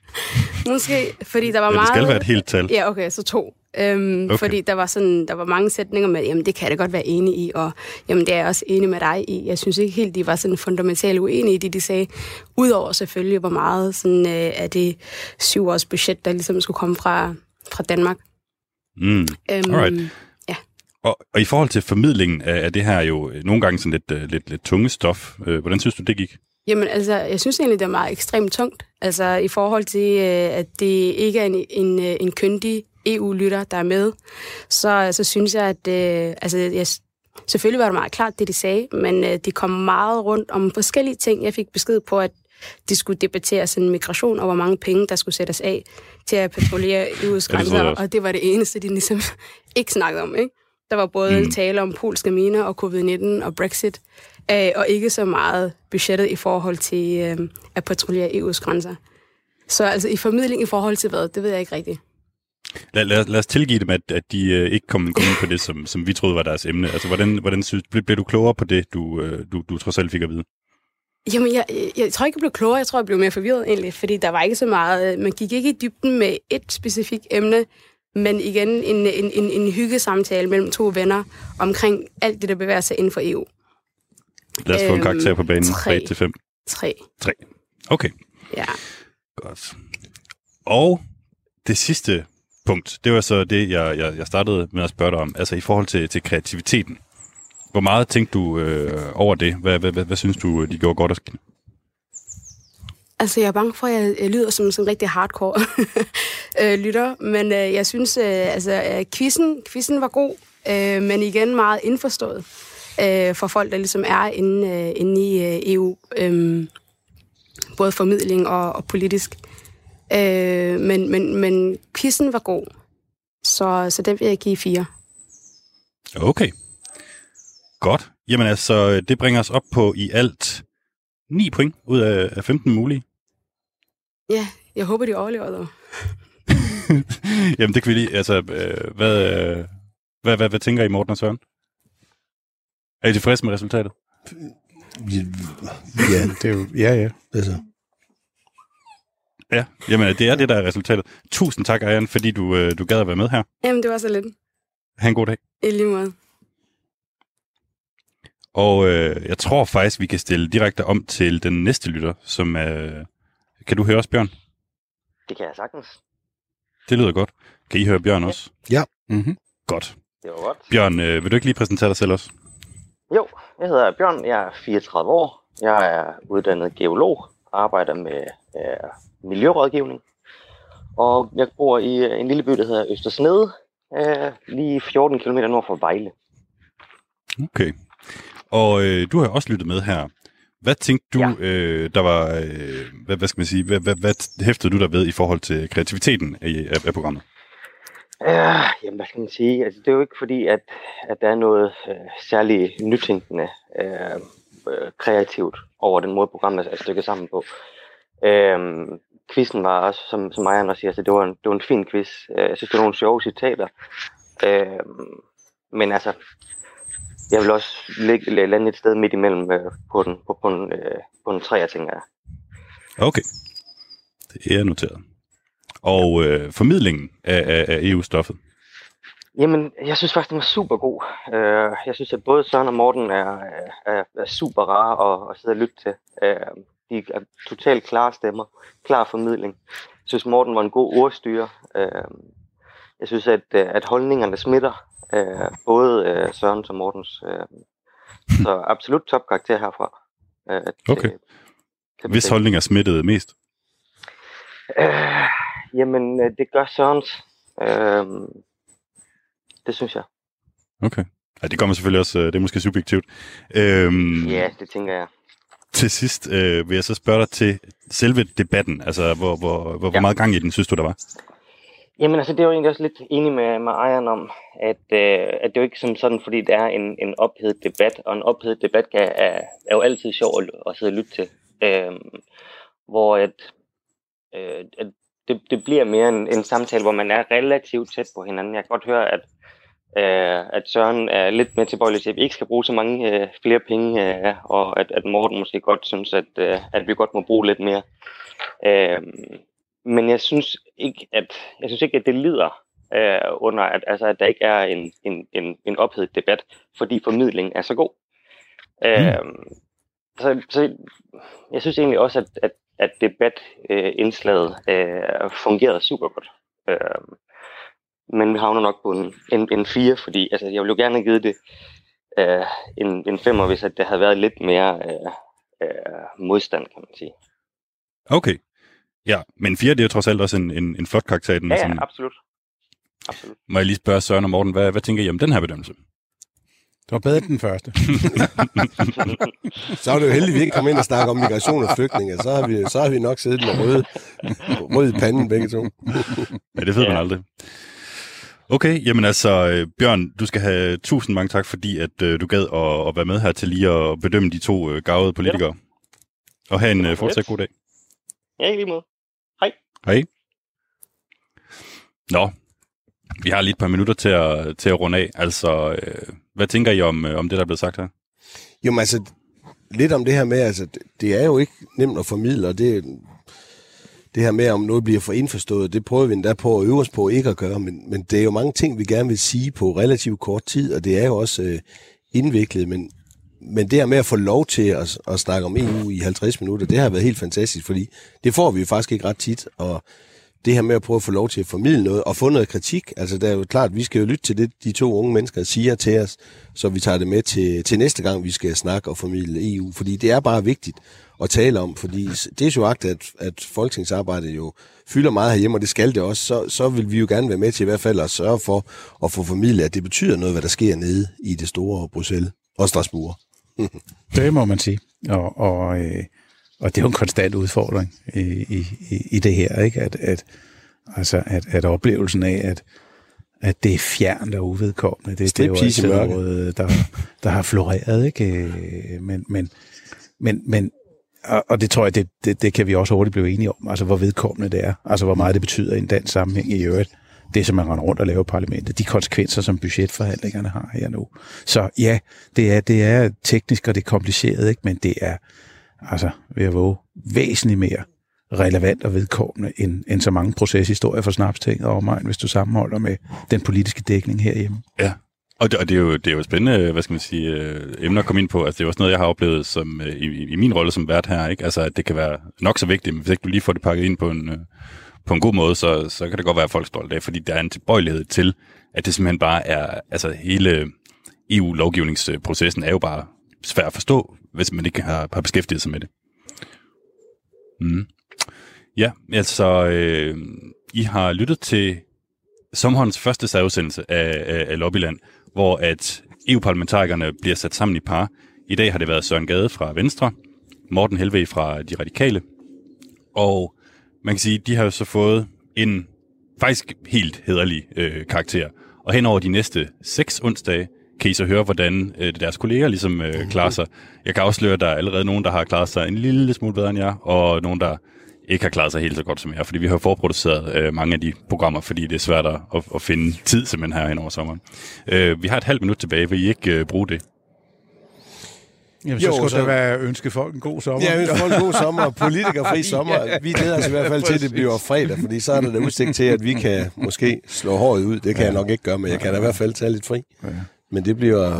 [LAUGHS] Måske, fordi der var Ja, det meget... skal være et helt tal. Ja, okay, så to. Øhm, Okay. Fordi der var, sådan, der var mange sætninger med, jamen det kan jeg da godt være enig i, og jamen det er jeg også enig med dig i. Jeg synes ikke helt, de var sådan fundamentalt uenige i det, de sagde. Udover selvfølgelig, hvor meget sådan, øh, af det syv års budget, der ligesom skulle komme fra, fra Danmark. Mm. Øhm, Alright. Og, og i forhold til formidlingen af, af det her jo nogle gange sådan lidt, øh, lidt, lidt tunge stof, øh, hvordan synes du, det gik? Jamen, altså, jeg synes egentlig, det er meget ekstremt tungt. Altså, i forhold til, øh, at det ikke er en, en, øh, en kyndig EU-lytter, der er med, så, så synes jeg, at øh, altså, jeg, selvfølgelig var det meget klart, det de sagde, men øh, de kom meget rundt om forskellige ting. Jeg fik besked på, at de skulle debattere sådan migration, og hvor mange penge, der skulle sættes af til at patruljere EU's grænser, og det var det eneste, de ligesom [LAUGHS] ikke snakkede om, ikke? Der var både mm. tale om polske miner og covid-19 og Brexit, øh, og ikke så meget budgettet i forhold til øh, at patruljere EU's grænser. Så altså i formidling i forhold til hvad, det ved jeg ikke rigtigt. Lad, lad, lad os tilgive dem, at, at de øh, ikke kom, kom ind på det, som, som vi troede var deres emne. Altså, hvordan, hvordan synes, blev, blev du klogere på det, du, øh, du, du trods alt fik at vide? Jamen, jeg, jeg, jeg tror ikke, jeg blev klogere. Jeg tror, jeg blev mere forvirret egentlig, fordi der var ikke så meget... Man gik ikke i dybden med et specifikt emne, men igen en, en, en, en hyggesamtale mellem to venner omkring alt det, der bevæger sig inden for EU. Lad os få en Øhm, karakter på banen fra tre. 1 til 5. Tre. 3. Okay, Ja. godt. Og det sidste punkt, det var så det, jeg, jeg, jeg startede med at spørge dig om, altså i forhold til, til kreativiteten. Hvor meget tænkte du øh, over det? Hvad, hvad, hvad, hvad synes du, de gjorde godt? Altså, jeg er bange for, at jeg, jeg lyder som sådan en rigtig hardcore [LAUGHS] øh, lytter, men øh, jeg synes, øh, altså, øh, quizzen, quizzen var god, øh, men igen meget indforstået øh, for folk, der ligesom er inde, øh, inde i øh, EU, øh, både formidling og, og politisk. Øh, men, men, men quizzen var god, så, så den vil jeg give fire. Okay. Godt. Jamen altså, det bringer os op på i alt 9 point ud af af 15 mulige. Ja, jeg håber, de overlever dog. [LAUGHS] Jamen det kan vi lige, altså, øh, hvad, øh, hvad, hvad, hvad tænker I, Morten og Søren? Er I tilfredse med resultatet? Ja, Det er jo, ja, ja. altså. Ja, jamen det er det, der er resultatet. Tusind tak, Ayan, fordi du, øh, du gad at være med her. Jamen, det var så lidt. Ha' en god dag. I lige måde. Og øh, jeg tror faktisk, vi kan stille direkte om til den næste lytter, som er... Kan du høre os, Bjørn? Det kan jeg sagtens. Det lyder godt. Kan I høre Bjørn også? Mm-hmm. Godt. Det var godt. Bjørn, øh, vil du ikke lige præsentere dig selv også? Jo, jeg hedder Bjørn, jeg er 34 år. Jeg er uddannet geolog, arbejder med øh, miljørådgivning. Og jeg bor i øh, en lille by, der hedder Østersnede, øh, lige 14 km nord for Vejle. Okay. Og øh, du har også lyttet med her. Hvad tænkte du, Ja. øh, der var... Øh, hvad, hvad skal man sige? Hvad, hvad, hvad hæftede du der ved i forhold til kreativiteten af, af, af programmet? Ja, jamen, hvad skal man sige? Altså, det er jo ikke fordi, at, at der er noget øh, særligt nytænkende, øh, øh, kreativt over den måde, programmet er stykket sammen på. Øh, quizzen var også, som, som Maja også siger, så det var en, det var en fin quiz. Øh, jeg synes, det var nogle sjove citater. Øh, men altså, jeg vil også ligge, lande et sted midt imellem øh, på, den, på, på, en, øh, på en træer, tænker jeg. Okay. Det er noteret. Og øh, formidlingen af, af, af EU-stoffet. Jamen, jeg synes faktisk, den var super god. Øh, jeg synes, at både Søren og Morten er, er, er super rare at, at sidde og lytte til. Øh, de er totalt klare stemmer, klar formidling. Jeg synes, Morten var en god ordstyre. Øh, jeg synes, at, øh, at holdningerne smitter, øh, både øh, Sørens og Mortens. Øh, så absolut topkarakter herfra. Øh, til- Okay. til Hvis holdning er smittet mest. Øh, jamen, øh, det gør Sørens. Øh, det synes jeg. Okay. Ja, det kommer selvfølgelig også, øh, det er måske subjektivt. Øhm, Ja, det tænker jeg. Til sidst øh, vil jeg så spørge dig til selve debatten. Altså, hvor, hvor, hvor, hvor Ja. meget gang i den synes du, der var? Jamen altså, det er jo egentlig også lidt enig med, med ejeren om, at, øh, at det er jo ikke som sådan, fordi det er en, en ophedet debat, og en ophedet debat kan, er, er jo altid sjov at, at sidde og lytte til. Øh, hvor at, øh, at det, det bliver mere en, en samtale, hvor man er relativt tæt på hinanden. Jeg kan godt høre, at, øh, at Søren er lidt mere tilbøjelig til, at vi ikke skal bruge så mange øh, flere penge, øh, og at, at Morten måske godt synes, at, øh, at vi godt må bruge lidt mere. Øh, men jeg synes ikke, at jeg synes ikke, at det lider øh, under, at, altså, at der ikke er en, en, en, en ophedet debat, fordi formidlingen er så god. Øh, så, så jeg synes egentlig også, at, at, at debatindslaget øh, fungerede super godt. Øh, men vi havner nok på en, en, en 4, fordi altså, jeg ville jo gerne have givet det øh, en, en 5, hvis at det havde været lidt mere øh, øh, modstand, kan man sige. Okay. Ja, men 4 det er jo trods alt også en, en, en flot karakter. Den, Ja, sådan, absolut. Absolut. må jeg lige spørge Søren og Morten, hvad, hvad tænker I om den her bedømmelse? Det var bedre end den første. [LAUGHS] Så er det jo heldigt, at vi ikke kommer ind og snakker om migration og flygtninge. Så har vi, så har vi nok siddet med røde, rød i panden begge to. [LAUGHS] Ja, det ved man aldrig. Okay, jamen altså, øh, Bjørn, du skal have tusind mange tak, fordi at øh, du gad at, at være med her til lige at bedømme de to øh, gavede politikere. Og have en øh, fortsat god dag. Ja, i lige måde. Hej. Nå, vi har lige et par minutter til at, til at runde af. Altså, øh, hvad tænker I om, øh, om det, der er blevet sagt her? Jo, men altså, lidt om det her med, altså, det- det er jo ikke nemt at formidle, og det, det her med, om noget bliver for indforstået, det prøver vi endda på at øve os på ikke at gøre, men, men det er jo mange ting, vi gerne vil sige på relativt kort tid, og det er jo også øh, indviklet, men, men det her med at få lov til at, at snakke om EU i 50 minutter, det har været helt fantastisk, fordi det får vi jo faktisk ikke ret tit, og det her med at prøve at få lov til at formidle noget og få noget kritik, altså det er jo klart, vi skal jo lytte til det, de to unge mennesker siger til os, så vi tager det med til, til næste gang, vi skal snakke og formidle EU, fordi det er bare vigtigt at tale om, fordi det er jo agt, at, at folketingsarbejdet jo fylder meget herhjemme, og det skal det også, så, så vil vi jo gerne være med til i hvert fald at sørge for at få formidlet, at det betyder noget, hvad der sker nede i det store Bruxelles og Strasbourg. [LAUGHS] Det må man sige. Og, og, øh, og det er jo en konstant udfordring i, i, i- det her, ikke? At, at, altså, at, at oplevelsen af, at, at det er fjernt og uvedkommende, det, det er jo mørke. noget, der, der har floreret, ikke? Øh, Men, men, men, men og, og det tror jeg, det, det, det kan vi også hurtigt blive enige om, altså hvor vedkommende det er, altså hvor meget det betyder i en dansk sammenhæng i øvrigt, det som man render rundt og laver i parlamentet, de konsekvenser, som budgetforhandlingerne har her nu. Så ja, det er, det er teknisk, og det er kompliceret, ikke? men det er, altså ved at våge, væsentligt mere relevant og vedkommende end, end så mange proceshistorier for snapstinget og omegn, hvis du sammenholder med den politiske dækning herhjemme. Ja. Og det, og det, er jo, det er jo spændende, hvad skal man sige, øh, emner at komme ind på. Altså, det er jo også noget, jeg har oplevet som, øh, i, i min rolle som vært her. Ikke? Altså, at det kan være nok så vigtigt, men hvis ikke du lige får det pakket ind på en, øh, på en god måde, så, så kan det godt være, at folk står af, fordi der er en tilbøjelighed til, at det simpelthen bare er, altså hele øh, EU-lovgivningsprocessen er jo bare svær at forstå, hvis man ikke har, har beskæftiget sig med det. Mm. Ja, altså, øh, I har lyttet til sommerens første særudsendelse af, af, af Lobbyland, hvor at EU-parlamentarikerne bliver sat sammen i par. I dag har det været Søren Gade fra Venstre, Morten Helve fra De Radikale, og man kan sige, de har jo så fået en faktisk helt hederlig øh, karakter. Og hen over de næste seks onsdage, kan I så høre, hvordan øh, deres kolleger ligesom øh, klarer sig. Jeg kan afsløre, at der er allerede nogen, der har klaret sig en lille smule bedre end jeg, og nogen, der ikke har klaret sig helt så godt som jer, fordi vi har forproduceret øh, mange af de programmer, fordi det er svært at, at, finde tid simpelthen her hen over sommeren. Øh, vi har et halvt minut tilbage, vil I ikke øh, bruge det? Jamen, så Jo, skulle så- der være ønske folk en god sommer. Ja, vi får en god sommer, politikerfri [LAUGHS] sommer. Vi glæder os i hvert fald til, at det bliver fredag, fordi så er der da udsigt til, at vi kan måske slå håret ud. Det kan jeg nok ikke gøre, men jeg kan da i hvert fald tage lidt fri. Men det bliver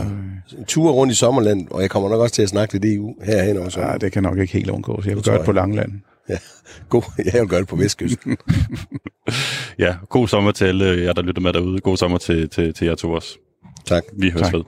en tur rundt i sommerland, og jeg kommer nok også til at snakke lidt EU her hen over Ja, sommeren. det kan nok ikke helt undgås. Jeg vil tror gøre det på Langland. Ja, [LAUGHS] god. Jeg vil gøre det på Vestkysten. [LAUGHS] Ja, god sommer til alle jer, der lytter med derude. God sommer til, til, til jer to også. Tak. Vi høres Tak. ved.